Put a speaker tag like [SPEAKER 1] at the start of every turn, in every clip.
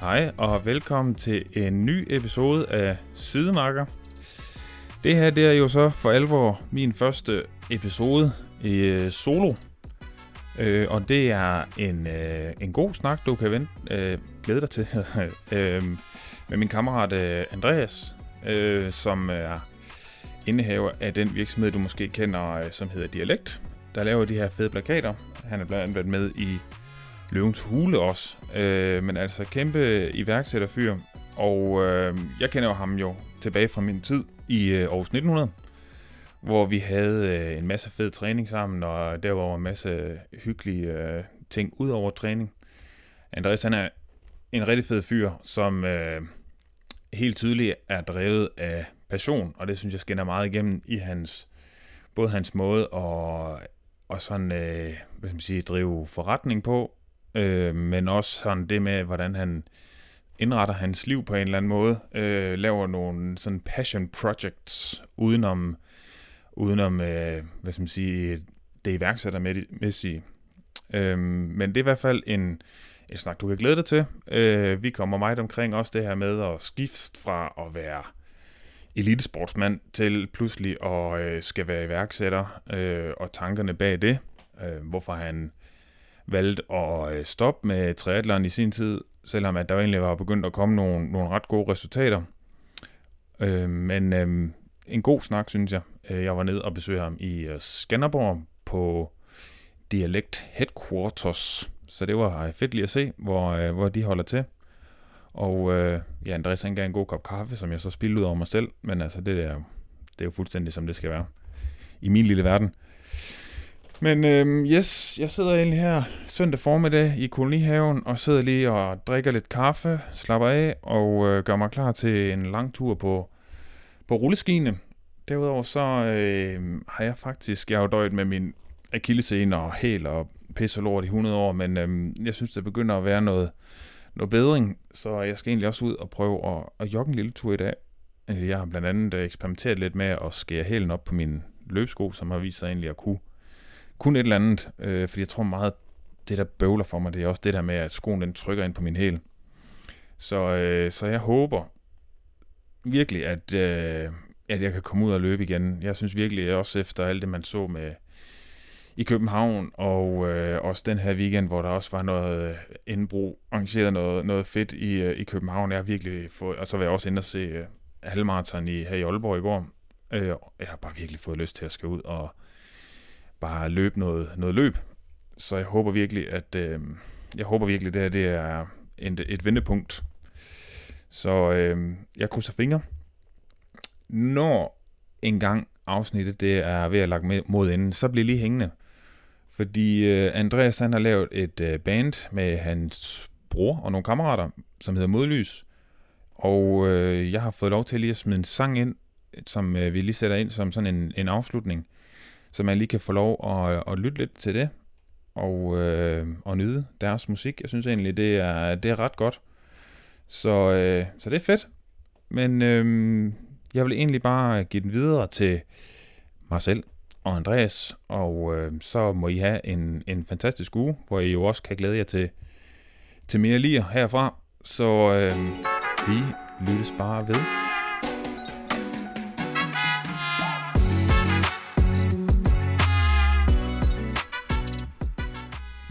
[SPEAKER 1] Hej og velkommen til en ny episode af Sidemarker. Det her det er jo så for alvor min første episode i øh, solo. Øh, og det er en, øh, en god snak, du kan vente, øh, glæde dig til. øh, med min kammerat øh, Andreas, øh, som er indehaver af den virksomhed, du måske kender, øh, som hedder Dialekt, der laver de her fede plakater. Han er blandt andet været med i Løvens Hule også, øh, men altså kæmpe iværksætterfyr. Og øh, jeg kender jo ham jo tilbage fra min tid i øh, Aarhus 1900, hvor vi havde øh, en masse fed træning sammen, og der var en masse hyggelige øh, ting ud over træning. Andreas han er en rigtig fed fyr, som øh, helt tydeligt er drevet af passion, og det synes jeg skinner meget igennem i hans både hans måde at og sådan, øh, hvad skal man sige, drive forretning på, øh, men også sådan det med, hvordan han indretter hans liv på en eller anden måde, øh, laver nogle sådan passion projects udenom, udenom øh, hvad skal man sige, det iværksættermæssige. Øh, men det er i hvert fald en, en snak, du kan glæde dig til. Øh, vi kommer meget omkring også det her med at skifte fra at være elitesportsmand til pludselig at øh, skal være iværksætter øh, og tankerne bag det. Øh, hvorfor han valgte at øh, stoppe med triathlon i sin tid, selvom at der egentlig var begyndt at komme nogle, nogle ret gode resultater. Øh, men øh, en god snak, synes jeg. Øh, jeg var nede og besøgte ham i øh, Skanderborg på Dialekt Headquarters. Så det var fedt lige at se, hvor, øh, hvor de holder til. Og øh, ja, Andreas han gav en god kop kaffe, som jeg så spildte ud over mig selv. Men altså, det der, det er jo fuldstændig som det skal være. I min lille verden. Men øhm, yes, jeg sidder egentlig her søndag formiddag i kolonihaven og sidder lige og drikker lidt kaffe, slapper af og øh, gør mig klar til en lang tur på, på rulleskiene. Derudover så øh, har jeg faktisk, jeg har jo døjet med min akillescene og hæl og pisse lort i 100 år, men øh, jeg synes, det begynder at være noget, noget bedring, så jeg skal egentlig også ud og prøve at, at jogge en lille tur i dag. Øh, jeg har blandt andet øh, eksperimenteret lidt med at skære hælen op på min løbsko, som har vist sig egentlig at kunne kun et eller andet, øh, fordi jeg tror meget, det der bøvler for mig, det er også det der med, at skoen den trykker ind på min hæl. Så, øh, så jeg håber virkelig, at, øh, at jeg kan komme ud og løbe igen. Jeg synes virkelig, også efter alt det, man så med i København, og øh, også den her weekend, hvor der også var noget øh, indbrug, arrangeret noget, noget fedt i, øh, i København. Jeg har virkelig fået, og så var jeg også inde og se øh, halvmarathon i, her i Aalborg i går. Øh, jeg har bare virkelig fået lyst til at skal ud og bare løbe noget, noget løb. Så jeg håber virkelig, at øh, jeg håber virkelig, det her det er et, et vendepunkt. Så øh, jeg krydser fingre. Når engang afsnittet det er ved at lagt mod enden, så bliver lige hængende. Fordi øh, Andreas han har lavet et øh, band med hans bror og nogle kammerater, som hedder Modlys. Og øh, jeg har fået lov til lige at smide en sang ind, som øh, vi lige sætter ind som sådan en, en afslutning så man lige kan få lov at, at lytte lidt til det, og, øh, og nyde deres musik. Jeg synes egentlig, det er, det er ret godt. Så, øh, så det er fedt. Men øh, jeg vil egentlig bare give den videre til mig selv og Andreas, og øh, så må I have en, en fantastisk uge, hvor I jo også kan glæde jer til, til mere lige herfra. Så øh, vi lyttes bare ved.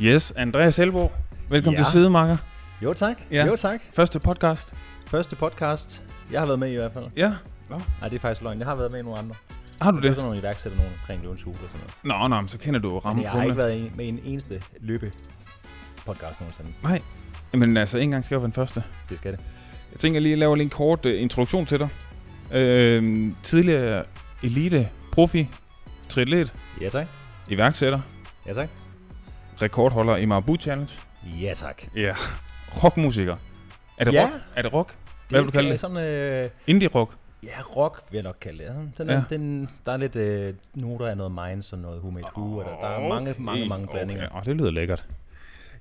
[SPEAKER 1] Yes, Andreas Helbo. Velkommen ja. til Sidemarker.
[SPEAKER 2] Jo tak. Ja. Jo tak.
[SPEAKER 1] Første podcast.
[SPEAKER 2] Første podcast. Jeg har været med i hvert fald.
[SPEAKER 1] Ja.
[SPEAKER 2] Nå. Nej, det er faktisk løgn. Jeg har været med i nogle andre.
[SPEAKER 1] Har du det?
[SPEAKER 2] Det er sådan nogle iværksætter, nogen omkring løvens og sådan
[SPEAKER 1] noget. Nå, nå, så kender du ramme
[SPEAKER 2] Jeg har ikke været med en eneste løbe podcast nogensinde.
[SPEAKER 1] Nej. Men altså, en gang skal jeg være den første.
[SPEAKER 2] Det skal det.
[SPEAKER 1] Jeg tænker lige at lave en kort uh, introduktion til dig. Øh, tidligere elite, profi, triatlet.
[SPEAKER 2] Ja tak.
[SPEAKER 1] Iværksætter.
[SPEAKER 2] Ja tak
[SPEAKER 1] rekordholder i Marabu Challenge.
[SPEAKER 2] Ja, tak.
[SPEAKER 1] Ja. Rockmusiker. Er det
[SPEAKER 2] ja.
[SPEAKER 1] rock? Er det rock? Hvad
[SPEAKER 2] det
[SPEAKER 1] vil du kalde det?
[SPEAKER 2] Sådan, øh...
[SPEAKER 1] Indie-rock?
[SPEAKER 2] Ja, rock vil jeg nok kalde det. Den, ja. den, der er lidt øh, noter af noget Minds og noget Made Who, og der, der er mange, mange, mange blandinger.
[SPEAKER 1] Okay. Oh, det lyder lækkert.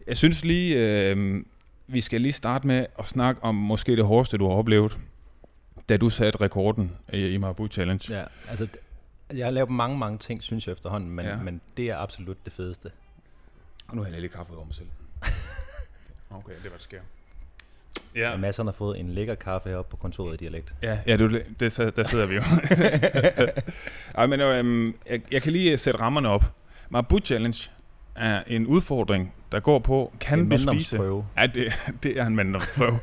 [SPEAKER 1] Jeg synes lige, øh, vi skal lige starte med at snakke om måske det hårdeste, du har oplevet, da du satte rekorden i, i Marabu Challenge.
[SPEAKER 2] Ja, altså, jeg har lavet mange, mange ting, synes jeg efterhånden, men, ja. men det er absolut det fedeste.
[SPEAKER 1] Og nu har jeg lidt kaffe over mig selv. okay, det var det sker. Ja.
[SPEAKER 2] Og Mads han har fået en lækker kaffe heroppe på kontoret i dialekt.
[SPEAKER 1] Ja, ja det, det, der sidder vi jo. Ej, men øhm, jeg, jeg kan lige sætte rammerne op. Mabu Challenge er en udfordring, der går på, kan
[SPEAKER 2] en
[SPEAKER 1] du spise...
[SPEAKER 2] prøve.
[SPEAKER 1] Ja, det, det er en manddomsprøve.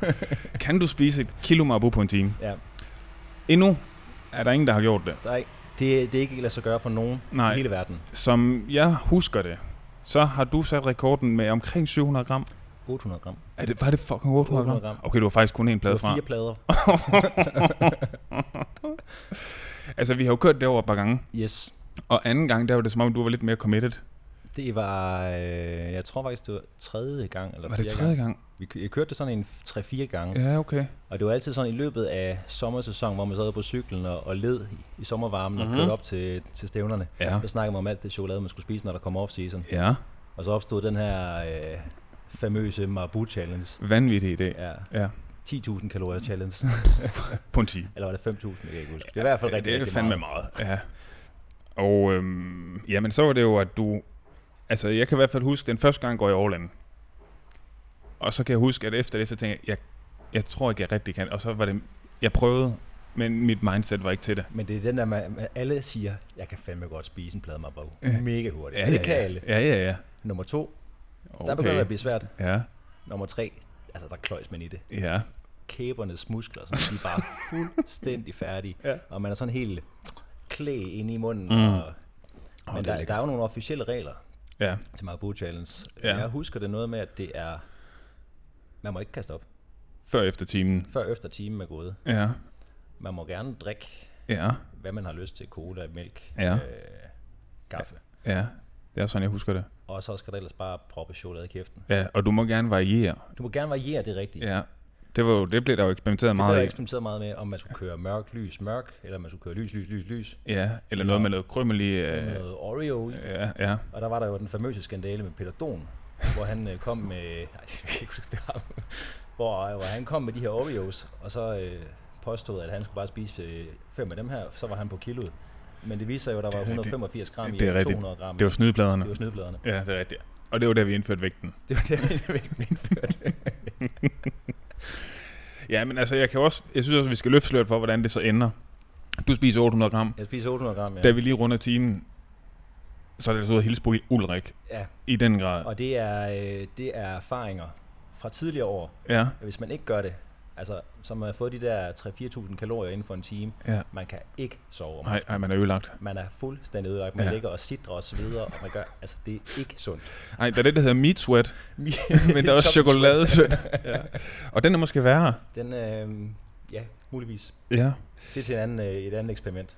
[SPEAKER 1] kan du spise et kilo Mabu på en time?
[SPEAKER 2] Ja.
[SPEAKER 1] Endnu er der ingen, der har gjort det.
[SPEAKER 2] Ikke- det, det er ikke lade sig gøre for nogen
[SPEAKER 1] Nej.
[SPEAKER 2] i hele verden.
[SPEAKER 1] Som jeg husker det, så har du sat rekorden med omkring 700 gram.
[SPEAKER 2] 800 gram.
[SPEAKER 1] Er det, var det fucking 800 gram?
[SPEAKER 2] 800 gram.
[SPEAKER 1] Okay, du var faktisk kun en plade fra.
[SPEAKER 2] fire plader.
[SPEAKER 1] Altså, vi har jo kørt det over et par gange.
[SPEAKER 2] Yes.
[SPEAKER 1] Og anden gang, der var det som om, du var lidt mere committed.
[SPEAKER 2] Det var, øh, jeg tror faktisk, det var tredje gang. Eller
[SPEAKER 1] Var det tredje
[SPEAKER 2] gang.
[SPEAKER 1] gang?
[SPEAKER 2] Vi, jeg kørte det sådan en 3-4 gange.
[SPEAKER 1] Ja, okay.
[SPEAKER 2] Og det var altid sådan i løbet af sommersæsonen, hvor man sad på cyklen og, og led i, sommervarmen
[SPEAKER 1] Mhm.
[SPEAKER 2] og kørte op til, til stævnerne.
[SPEAKER 1] Ja.
[SPEAKER 2] Så snakkede man om alt det chokolade, man skulle spise, når der kom off-season.
[SPEAKER 1] Ja,
[SPEAKER 2] Og så opstod den her øh, famøse Marabu Challenge.
[SPEAKER 1] vanvittig idé.
[SPEAKER 2] Ja.
[SPEAKER 1] Ja.
[SPEAKER 2] 10.000 kalorier challenge.
[SPEAKER 1] På en time.
[SPEAKER 2] Eller var det 5.000, jeg kan ikke huske. Det er i hvert fald
[SPEAKER 1] Ja,
[SPEAKER 2] rigtig,
[SPEAKER 1] det er
[SPEAKER 2] rigtig
[SPEAKER 1] fandme meget. Ja. Og øhm, jamen, så var det jo, at du... Altså, jeg kan i hvert fald huske, den første gang går jeg in. Og så kan jeg huske, at efter det, så tænkte jeg, jeg, jeg tror ikke, jeg rigtig kan. Og så var det... Jeg prøvede, men mit mindset var ikke til det.
[SPEAKER 2] Men det er den der, man, alle siger, jeg kan fandme godt spise en plade Marabu.
[SPEAKER 1] Ja.
[SPEAKER 2] Mega hurtigt. Ja, det kan
[SPEAKER 1] ja.
[SPEAKER 2] alle.
[SPEAKER 1] Ja, ja, ja.
[SPEAKER 2] Nummer to,
[SPEAKER 1] Okay.
[SPEAKER 2] der begynder det at blive svært.
[SPEAKER 1] Ja,
[SPEAKER 2] Nummer tre, altså der kløjs man i det.
[SPEAKER 1] ja.
[SPEAKER 2] Kæbernes muskler, så de er bare fuldstændig færdige.
[SPEAKER 1] Ja.
[SPEAKER 2] Og man er sådan helt klæ inde i munden.
[SPEAKER 1] Mm.
[SPEAKER 2] Og, men
[SPEAKER 1] er
[SPEAKER 2] der,
[SPEAKER 1] lækkert.
[SPEAKER 2] der er jo nogle officielle regler
[SPEAKER 1] Ja,
[SPEAKER 2] til Marabu Challenge.
[SPEAKER 1] Ja.
[SPEAKER 2] Jeg husker det noget med, at det er, man må ikke kaste op,
[SPEAKER 1] før efter timen.
[SPEAKER 2] før efter timen er gået.
[SPEAKER 1] Ja,
[SPEAKER 2] Man må gerne drikke,
[SPEAKER 1] ja,
[SPEAKER 2] hvad man har lyst til, cola, mælk,
[SPEAKER 1] Ja.
[SPEAKER 2] øh, kaffe.
[SPEAKER 1] ja. Det er sådan, jeg husker det.
[SPEAKER 2] Og så skal der ellers bare proppe chokolade i kæften.
[SPEAKER 1] Ja, og du må gerne variere.
[SPEAKER 2] Du må gerne variere det rigtigt.
[SPEAKER 1] Ja. Det, var jo, det blev der jo eksperimenteret
[SPEAKER 2] Det blev
[SPEAKER 1] meget
[SPEAKER 2] jeg
[SPEAKER 1] i.
[SPEAKER 2] eksperimenteret meget med, om man skulle køre mørk, lys, mørk, eller man skulle køre lys, lys, lys, lys.
[SPEAKER 1] Ja, eller noget med noget krymmel i. Øh,
[SPEAKER 2] noget Oreo i.
[SPEAKER 1] ja, ja.
[SPEAKER 2] Og der var der jo den famøse skandale med Peter Don, hvor han øh, kom med, ej, jeg ikke det var, hvor, øh, hvor han kom med de her Oreos, og så øh, påstod, at han skulle bare spise øh, fem af dem her, så var han på kiloet. Men det viser sig jo, at der var
[SPEAKER 1] Det er rigtigt.
[SPEAKER 2] 185 gram i,
[SPEAKER 1] Det
[SPEAKER 2] og
[SPEAKER 1] rigtigt.
[SPEAKER 2] 200 gram i.
[SPEAKER 1] Det var snydepladerne.
[SPEAKER 2] det var snydbladerne.
[SPEAKER 1] Ja, det er rigtigt. Og det var der, vi indførte vægten.
[SPEAKER 2] Det var det, vægten indførte.
[SPEAKER 1] Ja, men altså, jeg kan også, jeg synes også, at vi skal løfte sløret for, hvordan det så ender. Du spiser 800 gram.
[SPEAKER 2] Jeg spiser 800 gram, ja.
[SPEAKER 1] Da vi lige runder timen, så er det så ud at hilse på Ulrik.
[SPEAKER 2] ja.
[SPEAKER 1] I den grad.
[SPEAKER 2] Og det er, øh, det er erfaringer fra tidligere år,
[SPEAKER 1] Ja,
[SPEAKER 2] at hvis man ikke gør det, altså som har fået de der 3-4.000 kalorier inden for en time,
[SPEAKER 1] ja.
[SPEAKER 2] man kan ikke sove om
[SPEAKER 1] Nej, man er ødelagt.
[SPEAKER 2] Man er fuldstændig ødelagt. Man
[SPEAKER 1] Ja.
[SPEAKER 2] ligger og sidder og sveder, og man gør, altså det er ikke sundt.
[SPEAKER 1] Nej, der er det, der hedder meat sweat, men der er også
[SPEAKER 2] Som
[SPEAKER 1] chokoladesweat. ja. Og den er måske værre.
[SPEAKER 2] Den, øh, ja, muligvis.
[SPEAKER 1] Ja.
[SPEAKER 2] Det er til en anden, øh, et andet eksperiment.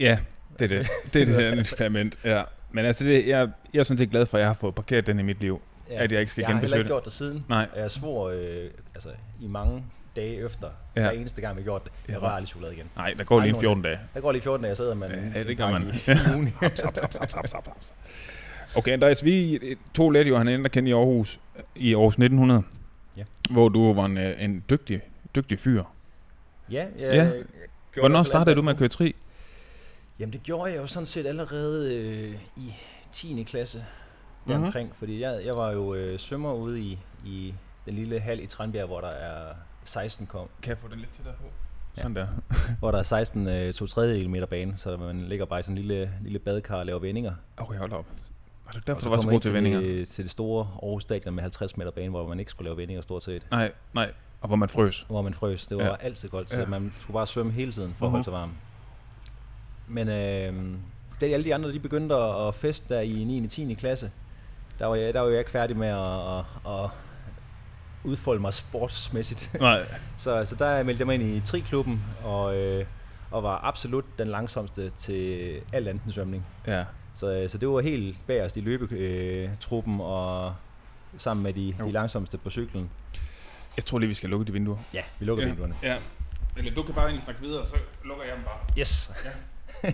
[SPEAKER 1] Ja, det er det. Det er det her eksperiment. Ja. Men altså, det, jeg, jeg er sådan set glad for, at jeg har fået parkeret den i mit liv.
[SPEAKER 2] Ja.
[SPEAKER 1] At jeg ikke skal
[SPEAKER 2] jeg har heller
[SPEAKER 1] genbesøge
[SPEAKER 2] ikke
[SPEAKER 1] det.
[SPEAKER 2] gjort det siden.
[SPEAKER 1] Nej.
[SPEAKER 2] Jeg svor øh, altså, i mange dage efter,
[SPEAKER 1] Ja.
[SPEAKER 2] hver eneste gang, vi gjorde det. Jeg rører aldrig chokolade igen.
[SPEAKER 1] Nej, der går lige en
[SPEAKER 2] Ej,
[SPEAKER 1] 14 dage.
[SPEAKER 2] Der går lige 14 dage, så sidder man
[SPEAKER 1] Ja, det gør man.
[SPEAKER 2] i, i ugen.
[SPEAKER 1] Okay, Andreas, vi to lærte jo han kendt i Aarhus i Aarhus 1900.
[SPEAKER 2] Ja.
[SPEAKER 1] Hvor du var en, øh, en dygtig, dygtig fyr.
[SPEAKER 2] ja,
[SPEAKER 1] Ja.
[SPEAKER 2] jeg,
[SPEAKER 1] Hvornår startede du med at køre tri?
[SPEAKER 2] Jamen det gjorde jeg jo sådan set allerede øh, i 10. klasse deromkring, mm-hmm. fordi jeg, jeg var jo øh, svømmer ude i, i den lille hal i Tranbjerg, hvor der er 16 kom,
[SPEAKER 1] Kan jeg få den lidt til der på?
[SPEAKER 2] Ja.
[SPEAKER 1] Sådan der.
[SPEAKER 2] hvor der er 16 øh, to tredjedel meter bane, så man ligger bare i sådan en lille, lille badekar og laver vendinger.
[SPEAKER 1] Okay, hold op. Var det
[SPEAKER 2] Og
[SPEAKER 1] derfor,
[SPEAKER 2] så
[SPEAKER 1] du var så god til vendinger?
[SPEAKER 2] Det, til det store Aarhus Stadion med 50 meter bane, hvor man ikke skulle lave vendinger stort set.
[SPEAKER 1] Nej, nej. Og hvor man frøs.
[SPEAKER 2] Hvor man frøs. Det var
[SPEAKER 1] Ja.
[SPEAKER 2] ja. altid koldt, så
[SPEAKER 1] Ja.
[SPEAKER 2] ja. man skulle bare svømme hele tiden for at
[SPEAKER 1] Mhm.
[SPEAKER 2] holde sig varm. Men øh, da alle de andre de begyndte at, at feste der i 9. og 10. klasse, der var, jeg, der var jeg ikke færdig med at, at, at udfolde mig sportsmæssigt.
[SPEAKER 1] Nej.
[SPEAKER 2] så, så der meldte jeg mig ind i triklubben, og, øh, og var absolut den langsomste til al anden svømning.
[SPEAKER 1] Ja.
[SPEAKER 2] Så, øh, så det var helt bagerst i løbetruppen, og sammen med de,
[SPEAKER 1] Jo.
[SPEAKER 2] de langsomste på cyklen.
[SPEAKER 1] Jeg tror lige, vi skal lukke de vinduer.
[SPEAKER 2] Ja, vi lukker
[SPEAKER 1] ja.
[SPEAKER 2] vinduerne.
[SPEAKER 1] Ja. Eller du kan bare egentlig snakke videre, så lukker jeg dem bare.
[SPEAKER 2] Yes.
[SPEAKER 1] Ja.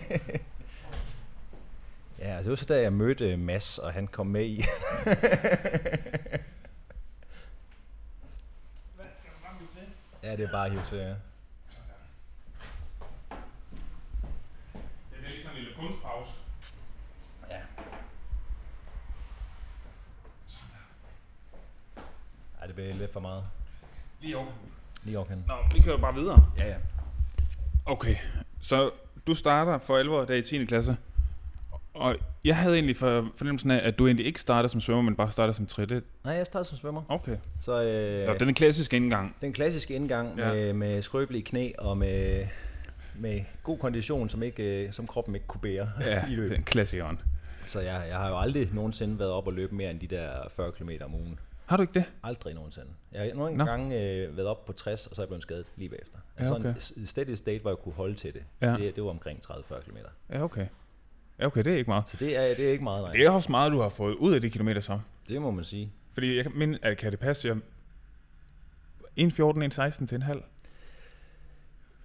[SPEAKER 2] ja, det var så da jeg mødte Mads, og han kom med i. ja, det er bare helt til. Ja.
[SPEAKER 1] Det er lige sådan en lille kunstpause.
[SPEAKER 2] ja. Ej, det bliver lidt for meget.
[SPEAKER 1] Lige over.
[SPEAKER 2] Lige over
[SPEAKER 1] Nå, vi kører bare videre.
[SPEAKER 2] Ja, ja.
[SPEAKER 1] Okay, så du starter for alvor der i 10. klasse. Og jeg havde egentlig for fornemmelsen af, at du egentlig ikke startede som svømmer, men bare startede som triatlet.
[SPEAKER 2] Nej, jeg startede som svømmer.
[SPEAKER 1] Okay.
[SPEAKER 2] Så, øh,
[SPEAKER 1] Så den klassiske indgang.
[SPEAKER 2] den klassiske indgang
[SPEAKER 1] Ja.
[SPEAKER 2] ja. med, med skrøbelige knæ og med, med god kondition, som, ikke, øh, som kroppen ikke kunne bære
[SPEAKER 1] Ja,
[SPEAKER 2] i løbet.
[SPEAKER 1] den klassikeren.
[SPEAKER 2] Så jeg, jeg har jo aldrig nogensinde været op og løbe mere end de der 40 km om ugen.
[SPEAKER 1] Har du ikke det?
[SPEAKER 2] Aldrig nogensinde. Jeg har nogle
[SPEAKER 1] Nå.
[SPEAKER 2] gange øh, været op på 60, og så er jeg blevet skadet lige bagefter.
[SPEAKER 1] Ja,
[SPEAKER 2] Altså
[SPEAKER 1] okay.
[SPEAKER 2] sådan en steady state, hvor jeg kunne holde til det.
[SPEAKER 1] Ja.
[SPEAKER 2] Det, det var omkring 30-40 km.
[SPEAKER 1] Ja, okay. Ja, okay, det er ikke meget.
[SPEAKER 2] Så det er, det er ikke meget, nej.
[SPEAKER 1] Det er også meget, du har fået ud af de kilometer så.
[SPEAKER 2] det må man sige.
[SPEAKER 1] Fordi jeg at kan det passe, jeg... 1.14, 1.16 til en halv.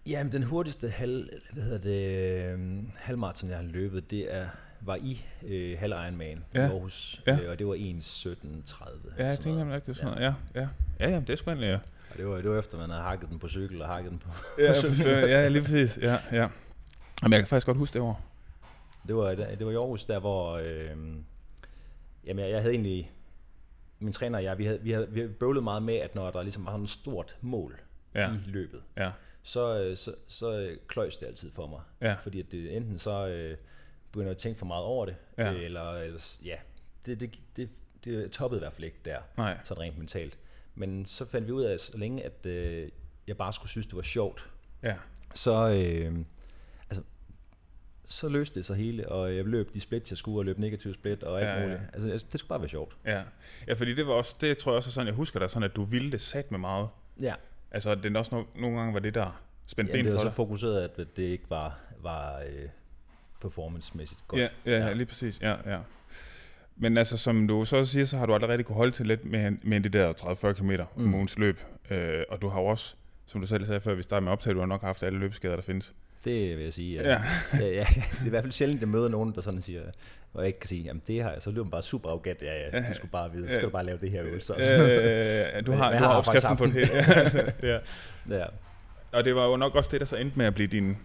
[SPEAKER 2] Jamen, den hurtigste halv, hvad hedder det, øh, halvmarathon, jeg har løbet, det er, var i øh, halv Ironman
[SPEAKER 1] Ja.
[SPEAKER 2] i Aarhus,
[SPEAKER 1] Ja.
[SPEAKER 2] øh, og det var 1.17.30.
[SPEAKER 1] Ja, jeg nemlig ikke, det er sådan noget. Ja, ja. Ja, jamen, det er sgu egentlig, ja.
[SPEAKER 2] Og det var, det var efter, man havde hakket den på cykel og hakket den på...
[SPEAKER 1] Ja, for, ja, lige præcis. Ja, ja. Jamen, jeg kan faktisk godt huske det år.
[SPEAKER 2] Det var, det var i Aarhus, der hvor... Øh, jamen, jeg, jeg havde egentlig... Min træner og jeg, vi havde, vi havde, vi havde bøvlet meget med, at når der ligesom var sådan et stort mål
[SPEAKER 1] Ja.
[SPEAKER 2] i løbet,
[SPEAKER 1] Ja,
[SPEAKER 2] så, øh, så, så øh, kløjs det altid for mig.
[SPEAKER 1] Ja.
[SPEAKER 2] Fordi at det, enten så øh, begynder jeg at tænke for meget over det,
[SPEAKER 1] Ja.
[SPEAKER 2] øh, eller, eller ja, det, det, det, det toppede i hvert fald ikke der,
[SPEAKER 1] nej.
[SPEAKER 2] sådan rent mentalt. Men så fandt vi ud af, så længe at øh, jeg bare skulle synes, det var sjovt,
[SPEAKER 1] Ja,
[SPEAKER 2] så, øh, så løste det sig hele, og jeg løb de split, jeg skulle, og løb negativ split og alt
[SPEAKER 1] Ja,
[SPEAKER 2] ja,
[SPEAKER 1] ja.
[SPEAKER 2] muligt. Altså, altså, det skulle bare være sjovt.
[SPEAKER 1] ja. Ja, fordi det var også, det tror jeg også er sådan, jeg husker dig sådan, at du ville det sat med meget.
[SPEAKER 2] Ja,
[SPEAKER 1] Altså, det er også no- nogle gange var det der spændt
[SPEAKER 2] Jamen,
[SPEAKER 1] ben
[SPEAKER 2] det var
[SPEAKER 1] for
[SPEAKER 2] så
[SPEAKER 1] dig.
[SPEAKER 2] fokuseret, at det ikke var, var øh, performance-mæssigt godt.
[SPEAKER 1] Ja, ja, ja,
[SPEAKER 2] Ja.
[SPEAKER 1] lige præcis. Ja, ja. Men altså, som du så siger, så har du aldrig rigtig kunne holde til lidt med, med det der 30-40 km mm.
[SPEAKER 2] Mm.
[SPEAKER 1] ugens løb. Øh, og du har jo også, som du selv sagde før vi startede med optaget, du har nok haft alle løbeskader, der findes.
[SPEAKER 2] Det vil jeg sige. Ja.
[SPEAKER 1] Ja.
[SPEAKER 2] Ja. Ja, ja, det er i hvert fald sjældent, at jeg møder nogen, der sådan siger, hvor jeg ikke kan sige, jamen det har jeg, så lyder man bare super arrogant. Ja, ja, du skulle bare vide, så skal du bare lave det her øvelse.
[SPEAKER 1] Øh, du
[SPEAKER 2] Men-
[SPEAKER 1] har,
[SPEAKER 2] men
[SPEAKER 1] du har
[SPEAKER 2] har faktisk
[SPEAKER 1] opskriften på det hele. ja.
[SPEAKER 2] ja.
[SPEAKER 1] Og det var jo nok også det, der så endte med at blive din...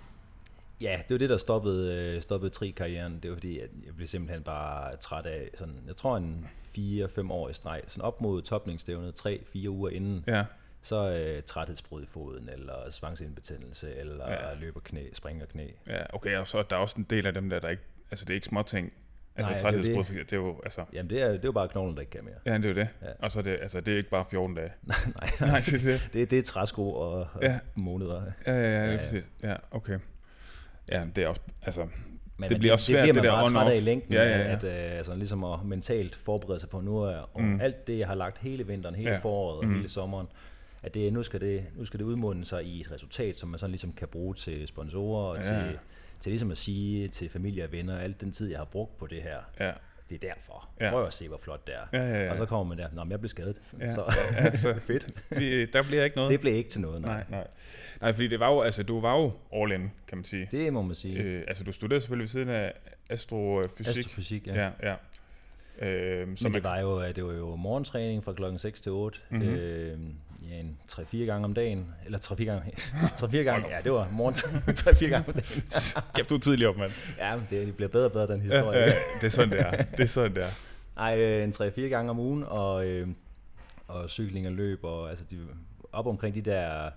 [SPEAKER 2] ja, det var det, der stoppede, øh, stoppede tri-karrieren. Det var fordi, at jeg blev simpelthen bare træt af, sådan, jeg tror en 4-5 år i streg, sådan op mod topningsstævnet, 3-4 uger inden,
[SPEAKER 1] Ja,
[SPEAKER 2] så øh, træthedsbrud i foden, eller svangsindbetændelse, eller
[SPEAKER 1] Ja.
[SPEAKER 2] løber knæ, springer knæ.
[SPEAKER 1] ja, okay, og så er der også en del af dem der, der ikke... Altså, det er ikke små ting. Altså,
[SPEAKER 2] Nej, det er jo
[SPEAKER 1] træthedsbrud,
[SPEAKER 2] det.
[SPEAKER 1] det er jo, altså...
[SPEAKER 2] Jamen det er, det er jo bare knoglen, der ikke kan mere.
[SPEAKER 1] Ja, det er jo det.
[SPEAKER 2] Ja.
[SPEAKER 1] Og så er det, altså, det er ikke bare 14 dage.
[SPEAKER 2] nej,
[SPEAKER 1] Nej, det er det.
[SPEAKER 2] det, det er træsko og, og
[SPEAKER 1] Ja.
[SPEAKER 2] måneder.
[SPEAKER 1] Ja, ja, ja, ja,
[SPEAKER 2] Ja,
[SPEAKER 1] præcis. Ja, okay. Ja, det er også, altså,
[SPEAKER 2] Men
[SPEAKER 1] Det bliver også svært,
[SPEAKER 2] det,
[SPEAKER 1] det
[SPEAKER 2] bliver
[SPEAKER 1] der
[SPEAKER 2] man bare træt af i
[SPEAKER 1] on-off.
[SPEAKER 2] længden,
[SPEAKER 1] Ja, ja, ja.
[SPEAKER 2] at øh, altså, ligesom at mentalt forberede sig på nu, er, og
[SPEAKER 1] Mm.
[SPEAKER 2] alt det, jeg har lagt hele vinteren, hele
[SPEAKER 1] Ja.
[SPEAKER 2] foråret og
[SPEAKER 1] mm.
[SPEAKER 2] hele sommeren, at det, nu, skal det, nu skal det udmunde sig i et resultat, som man sådan ligesom kan bruge til sponsorer, og
[SPEAKER 1] Ja.
[SPEAKER 2] til, til ligesom at sige til familie og venner, alt den tid, jeg har brugt på det her,
[SPEAKER 1] ja.
[SPEAKER 2] det er derfor.
[SPEAKER 1] Ja.
[SPEAKER 2] Prøv at se, hvor flot det er.
[SPEAKER 1] Ja, ja, ja.
[SPEAKER 2] Og så kommer man der, nå, men jeg blev skadet.
[SPEAKER 1] Ja.
[SPEAKER 2] Så
[SPEAKER 1] Ja, så-
[SPEAKER 2] fedt.
[SPEAKER 1] Vi, der bliver ikke noget.
[SPEAKER 2] Det blev ikke til noget, nej.
[SPEAKER 1] nej, nej. Nej, fordi det var jo, altså, du var jo all in, kan man sige.
[SPEAKER 2] Det må man sige.
[SPEAKER 1] Øh, altså, du studerede selvfølgelig ved siden af astrofysik.
[SPEAKER 2] Astrofysik, ja.
[SPEAKER 1] Ja, ja. Øh,
[SPEAKER 2] Men
[SPEAKER 1] som
[SPEAKER 2] det var, jo, det var jo morgentræning fra klokken 6 til 8.
[SPEAKER 1] Mhm.
[SPEAKER 2] Mm-hmm. Øh, ja, en 3-4 gange om dagen. Eller 3-4 gange. 3-4 gange. Ja, det var morgentræning 3-4 gange om dagen.
[SPEAKER 1] Kæft, du er tidlig op, mand.
[SPEAKER 2] ja, men det, det bliver bedre og bedre, den
[SPEAKER 1] Ja,
[SPEAKER 2] historie.
[SPEAKER 1] ja, det er sådan, det er. Det er sådan, det er.
[SPEAKER 2] Ej, øh, en 3-4 gange om ugen, og, øh, og cykling og løb, og altså de, op omkring de der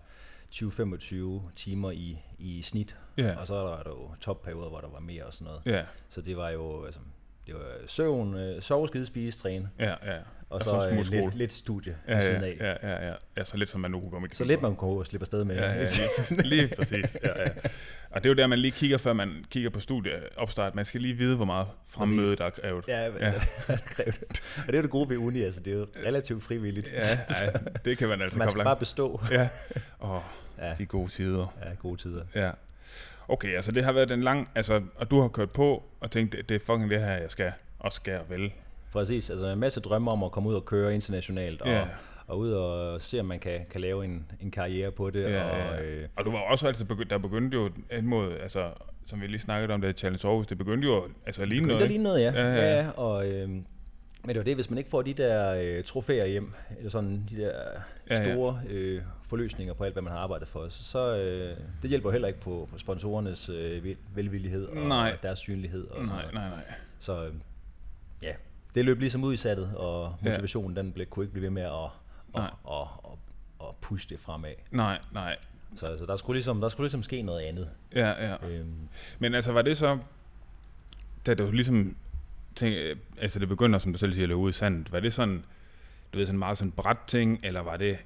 [SPEAKER 2] 20-25 timer i, i snit.
[SPEAKER 1] Ja.
[SPEAKER 2] Og så er der, der jo topperioder, hvor der var mere og sådan noget.
[SPEAKER 1] Ja,
[SPEAKER 2] Så det var jo, altså, det var søvn, øh, sove, skide, spise, træne,
[SPEAKER 1] ja, ja.
[SPEAKER 2] Og,
[SPEAKER 1] Og
[SPEAKER 2] så,
[SPEAKER 1] så
[SPEAKER 2] så øh, lidt, lidt studie
[SPEAKER 1] Ja,
[SPEAKER 2] ved siden af.
[SPEAKER 1] ja, ja, ja, ja. Så lidt som man nu kunne komme i
[SPEAKER 2] Så lidt man kunne slippe afsted med.
[SPEAKER 1] Ja, ja, lige, lige præcis. Ja, ja. Og det er jo der, man lige kigger, før man kigger på studieopstart. Man skal lige vide, hvor meget fremmøde, der er krævet.
[SPEAKER 2] Ja,
[SPEAKER 1] Ja.
[SPEAKER 2] ja. det. Og det er jo det gode ved uni, altså det er jo relativt frivilligt.
[SPEAKER 1] Ja, ja, det kan man altså
[SPEAKER 2] Man skal
[SPEAKER 1] langt.
[SPEAKER 2] bare bestå.
[SPEAKER 1] Ja. Åh,
[SPEAKER 2] Ja,
[SPEAKER 1] de gode tider.
[SPEAKER 2] ja gode tider.
[SPEAKER 1] Ja. Okay, altså det har været en lang... Altså, og du har kørt på og tænkt, det, det er fucking det her, jeg skal også skal og vel.
[SPEAKER 2] Præcis, altså en masse drømme om at komme ud og køre internationalt, og,
[SPEAKER 1] Ja.
[SPEAKER 2] og ud og se, om man kan, kan lave en, en karriere på det.
[SPEAKER 1] Ja,
[SPEAKER 2] og,
[SPEAKER 1] ja, ja.
[SPEAKER 2] øh,
[SPEAKER 1] Og du var også altid begyndt, der begyndte jo en måde, altså, som vi lige snakkede om, det Challenge Aarhus, det begyndte jo altså
[SPEAKER 2] Begyndte
[SPEAKER 1] noget.
[SPEAKER 2] at ligne noget, ja.
[SPEAKER 1] Ja, ja, ja.
[SPEAKER 2] ja og, øh, men det var det, hvis man ikke får de der øh, trofæer hjem, eller sådan de der
[SPEAKER 1] Ja, ja.
[SPEAKER 2] store øh, forløsninger på alt, hvad man har arbejdet for, så, så øh, det hjælper heller ikke på, på sponsorernes øh, vel- velvillighed og
[SPEAKER 1] Nej.
[SPEAKER 2] deres synlighed. Og sådan
[SPEAKER 1] Nej,
[SPEAKER 2] noget.
[SPEAKER 1] nej, nej.
[SPEAKER 2] Så øh, ja, det løb ligesom ud i sattet, og motivationen den blev, kunne ikke blive ved med at, at, at, at at pushe det fremad.
[SPEAKER 1] Nej, nej.
[SPEAKER 2] Så altså, der, skulle ligesom, der skulle ligesom ske noget andet.
[SPEAKER 1] Ja, ja.
[SPEAKER 2] Øhm,
[SPEAKER 1] Men altså, var det så, da du ligesom, tænk, øh, altså det begynder, som du selv siger, at løbe ud i sandet, var det sådan, du ved, sådan meget sådan bræt ting, eller var det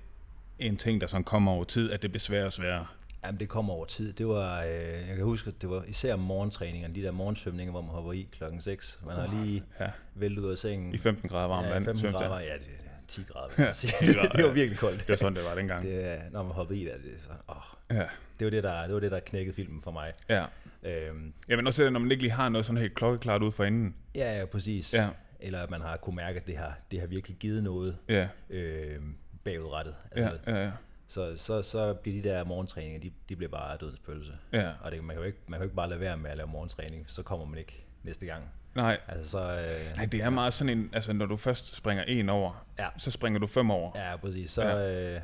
[SPEAKER 1] en ting, der sådan kommer over tid, at det bliver sværere og sværere?
[SPEAKER 2] Jamen, det kommer over tid. Det var, øh, jeg kan huske, at det var især morgentræningerne, de der morgensvømninger, hvor man hopper i klokken 6. Man har lige
[SPEAKER 1] Ja,
[SPEAKER 2] væltet ud af sengen.
[SPEAKER 1] i 15 grader varmt
[SPEAKER 2] ja,
[SPEAKER 1] vand.
[SPEAKER 2] 15
[SPEAKER 1] svømte
[SPEAKER 2] grader, ja, det, det er 10 grader.
[SPEAKER 1] Ja,
[SPEAKER 2] vil jeg sige.
[SPEAKER 1] 10 grader,
[SPEAKER 2] det var
[SPEAKER 1] ja.
[SPEAKER 2] virkelig koldt.
[SPEAKER 1] Det var sådan, det var dengang.
[SPEAKER 2] Det, når man hoppede i der, det, sådan, åh,
[SPEAKER 1] Ja,
[SPEAKER 2] det, var det, der, det var det, der knækkede filmen for mig.
[SPEAKER 1] ja.
[SPEAKER 2] Øhm,
[SPEAKER 1] Jamen også det, når man ikke lige har noget sådan helt klokkeklart ud for enden.
[SPEAKER 2] ja, ja, præcis.
[SPEAKER 1] Ja,
[SPEAKER 2] Eller at man har kunne mærke, at det har, det har virkelig givet noget
[SPEAKER 1] ja,
[SPEAKER 2] øh, bagudrettet.
[SPEAKER 1] ja,
[SPEAKER 2] Altså,
[SPEAKER 1] ja, ja.
[SPEAKER 2] Så, så, så bliver de der morgentræninger, de, de bliver bare dødens pølse.
[SPEAKER 1] ja.
[SPEAKER 2] Og det, man, kan jo ikke, man kan jo ikke bare lade være med at lave morgentræning, så kommer man ikke næste gang.
[SPEAKER 1] Nej,
[SPEAKER 2] Altså så... Øh,
[SPEAKER 1] nej, det er meget sådan en, altså når du først springer en over,
[SPEAKER 2] Ja.
[SPEAKER 1] så springer du fem over.
[SPEAKER 2] Ja, præcis. Så,
[SPEAKER 1] Ja.
[SPEAKER 2] Øh,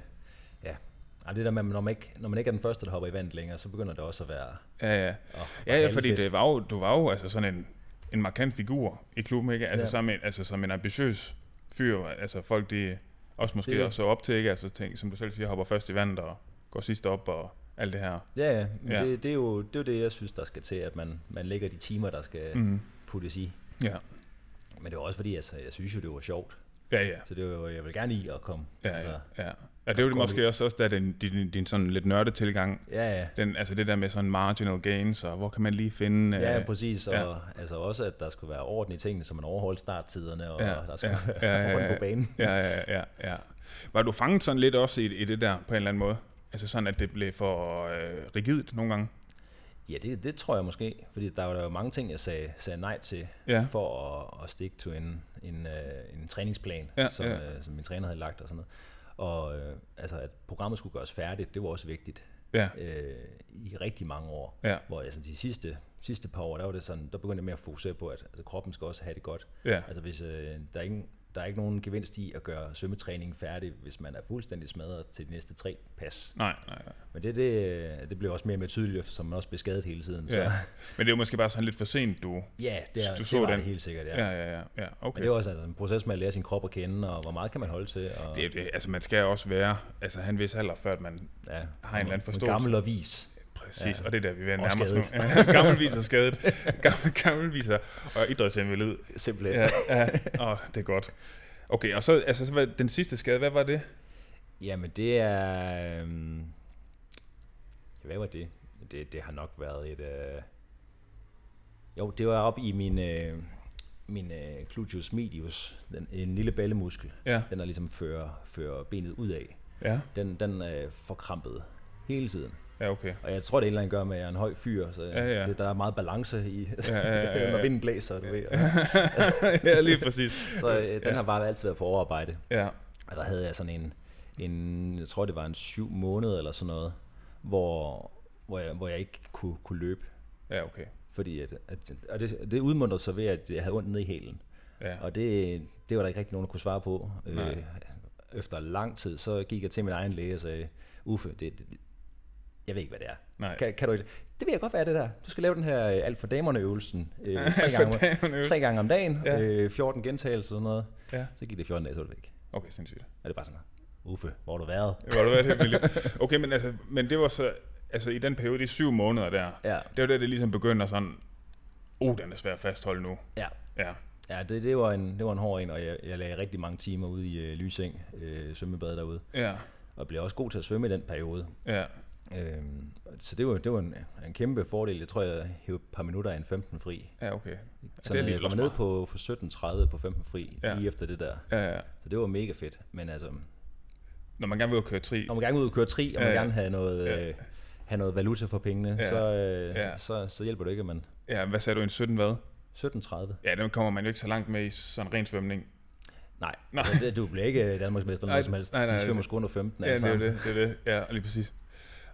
[SPEAKER 2] ja. Ej, det der med, når man, ikke, når man ikke er den første, der hopper i vandet længere, så begynder det også at være...
[SPEAKER 1] Ja, ja.
[SPEAKER 2] Åh,
[SPEAKER 1] Ja, ja,
[SPEAKER 2] og
[SPEAKER 1] fordi det var jo, du var jo altså sådan en, en markant figur i klubben, ikke? Altså,
[SPEAKER 2] ja.
[SPEAKER 1] som, en, altså som en ambitiøs fyr, altså folk de også måske
[SPEAKER 2] Det er
[SPEAKER 1] også så op til, ikke? Altså ting, som du selv siger, hopper først i vandet og går sidst op og alt det her.
[SPEAKER 2] Ja, ja. Det, det, er jo, det er jo det, jeg synes, der skal til, at man, man lægger de timer, der skal mm. Puttes i.
[SPEAKER 1] Ja.
[SPEAKER 2] Men det var også fordi, altså, jeg synes jo, det var sjovt.
[SPEAKER 1] Ja, ja.
[SPEAKER 2] Så det var, jo- jeg vil gerne i at komme.
[SPEAKER 1] Ja,
[SPEAKER 2] altså,
[SPEAKER 1] ja, ja. Ja, det er jo måske også, også der, din, din, din sådan lidt nørde tilgang.
[SPEAKER 2] ja, ja.
[SPEAKER 1] Den, altså det der med sådan marginal gains, og hvor kan man lige finde...
[SPEAKER 2] Ja,
[SPEAKER 1] øh,
[SPEAKER 2] præcis. Og
[SPEAKER 1] ja.
[SPEAKER 2] altså også, at der skulle være orden i tingene, så man overholdt starttiderne, og
[SPEAKER 1] Ja,
[SPEAKER 2] der skulle
[SPEAKER 1] ja, ja, ja, ja.
[SPEAKER 2] på banen.
[SPEAKER 1] Ja, ja, ja, ja. Var du fanget sådan lidt også i, i det der på en eller anden måde? Altså sådan, at det blev for øh, rigidt nogle gange?
[SPEAKER 2] Ja, det, det tror jeg måske, fordi der var der jo mange ting, jeg sagde, sagde nej til,
[SPEAKER 1] Ja.
[SPEAKER 2] for at, at stikke til en, en, øh, en træningsplan,
[SPEAKER 1] Ja,
[SPEAKER 2] som,
[SPEAKER 1] ja.
[SPEAKER 2] øh, som min træner havde lagt og sådan noget. Og øh, altså, at programmet skulle gøres færdigt, det var også vigtigt
[SPEAKER 1] Ja,
[SPEAKER 2] øh, i rigtig mange år.
[SPEAKER 1] ja,
[SPEAKER 2] Hvor altså, de sidste, sidste par år, der var det sådan, der begyndte jeg mere at fokusere på, at altså, kroppen skal også have det godt.
[SPEAKER 1] ja.
[SPEAKER 2] Altså hvis øh, der er ingen der er ikke nogen gevinst i at gøre svømmetræningen færdig, hvis man er fuldstændig smadret til de næste tre pas.
[SPEAKER 1] Nej, nej, nej.
[SPEAKER 2] Men det, det, det blev også mere mere tydeligt, som man også blev skadet hele tiden. Så,
[SPEAKER 1] Ja. Men det er jo måske bare sådan lidt for sent, du...
[SPEAKER 2] ja det, er,
[SPEAKER 1] Du
[SPEAKER 2] det
[SPEAKER 1] så
[SPEAKER 2] var
[SPEAKER 1] den.
[SPEAKER 2] det helt sikkert, ja.
[SPEAKER 1] Ja, ja, ja. ja okay.
[SPEAKER 2] Men det er også altså, en proces med at lære sin krop at kende, og hvor meget kan man holde til. Og,
[SPEAKER 1] det, det, altså man skal også være, altså han vis alder, før at man
[SPEAKER 2] ja,
[SPEAKER 1] har en eller anden forståelse.
[SPEAKER 2] Gammel og vis.
[SPEAKER 1] Præcis,
[SPEAKER 2] Ja.
[SPEAKER 1] og det er der, vi er ved at
[SPEAKER 2] Og
[SPEAKER 1] nærme os nu.
[SPEAKER 2] skadet.
[SPEAKER 1] Ja, Gammelvis og skadet. Gammel, gammelvis og, og idrætsinvalid.
[SPEAKER 2] Simpelthen.
[SPEAKER 1] Ja, ja. Åh, det er godt. Okay, og så, altså, så var den sidste skade, hvad var det?
[SPEAKER 2] Jamen det er... Øhm, hvad var det? det? Det har nok været et... Øh, jo, det var op i min, øh, min øh, gluteus medius, den, en lille ballemuskel.
[SPEAKER 1] Ja,
[SPEAKER 2] Den der ligesom fører, fører benet ud af.
[SPEAKER 1] ja,
[SPEAKER 2] Den, den øh, forkrampede hele tiden.
[SPEAKER 1] Ja, okay.
[SPEAKER 2] Og jeg tror, det er eller anden gør med, at jeg er en høj fyr, så
[SPEAKER 1] Ja, ja.
[SPEAKER 2] Det, der er meget balance i,
[SPEAKER 1] Ja, ja, ja, ja.
[SPEAKER 2] når vinden blæser, du ved. Og,
[SPEAKER 1] ja, lige præcis.
[SPEAKER 2] så øh, den
[SPEAKER 1] Ja.
[SPEAKER 2] har bare altid været på overarbejde.
[SPEAKER 1] Ja,
[SPEAKER 2] Og der havde jeg sådan en, en jeg tror det var en syv måneder eller sådan noget, hvor, hvor, jeg, hvor jeg ikke kunne, kunne løbe.
[SPEAKER 1] ja, okay.
[SPEAKER 2] Fordi at, at, og det, det udmundrede sig ved, at jeg havde ondt ned i hælen.
[SPEAKER 1] Ja,
[SPEAKER 2] Og det, det var der ikke rigtig nogen, der kunne svare på.
[SPEAKER 1] Nej.
[SPEAKER 2] Øh, efter lang tid, så gik jeg til min egen læge og sagde, Uffe, det, det- jeg ved ikke, hvad det er.
[SPEAKER 1] nej.
[SPEAKER 2] Kan, kan du ikke? Det vil jeg godt være, det der. Du skal lave den her øh, alt for damerne øvelsen øh, tre, gange,
[SPEAKER 1] damerne
[SPEAKER 2] tre gange om dagen,
[SPEAKER 1] Ja.
[SPEAKER 2] øh, 14 gentagelser og sådan noget.
[SPEAKER 1] Ja,
[SPEAKER 2] Så gik det 14 dage, så var det væk.
[SPEAKER 1] okay, sindssygt.
[SPEAKER 2] Og det er bare sådan, Uffe, hvor har du været?
[SPEAKER 1] Hvor har du været helt vildt. Okay, men altså, men det var så, altså i den periode, de syv måneder der,
[SPEAKER 2] Ja,
[SPEAKER 1] det var der, det ligesom begynder sådan, oh, den er svær at fastholde nu.
[SPEAKER 2] ja.
[SPEAKER 1] Ja,
[SPEAKER 2] Ja, det, det, var en, det var en hård en, og jeg, jeg lagde rigtig mange timer ude i øh, Lysing, øh, svømmebad derude,
[SPEAKER 1] ja,
[SPEAKER 2] og blev også god til at svømme i den periode.
[SPEAKER 1] ja,
[SPEAKER 2] Øhm, så det var, det var en, en kæmpe fordel. Jeg tror, jeg hævde et par minutter af en 15 fri.
[SPEAKER 1] ja, okay.
[SPEAKER 2] Så
[SPEAKER 1] det er
[SPEAKER 2] jeg
[SPEAKER 1] alligevel
[SPEAKER 2] kom
[SPEAKER 1] også
[SPEAKER 2] ned
[SPEAKER 1] meget.
[SPEAKER 2] på, på 17.30 på 15 fri,
[SPEAKER 1] Ja.
[SPEAKER 2] ja. lige efter det der.
[SPEAKER 1] Ja, ja.
[SPEAKER 2] Så det var mega fedt. Men altså,
[SPEAKER 1] Når man gerne vil ud og køre tri.
[SPEAKER 2] når man gerne vil ud og køre tri, og man
[SPEAKER 1] Ja, ja.
[SPEAKER 2] gerne have noget,
[SPEAKER 1] Ja.
[SPEAKER 2] øh, have noget valuta for pengene,
[SPEAKER 1] Ja.
[SPEAKER 2] så, øh,
[SPEAKER 1] Ja.
[SPEAKER 2] så, så hjælper det ikke, at man...
[SPEAKER 1] Ja, hvad sagde du, en 17 hvad?
[SPEAKER 2] 17.30.
[SPEAKER 1] Ja, den kommer man jo ikke så langt med i sådan ren svømning.
[SPEAKER 2] Nej,
[SPEAKER 1] Nej.
[SPEAKER 2] Altså, du bliver ikke Danmarksmester eller noget som helst.
[SPEAKER 1] nej, nej,
[SPEAKER 2] De svømmer sgu under 15
[SPEAKER 1] Ja, det er det, det er det. Ja, lige præcis.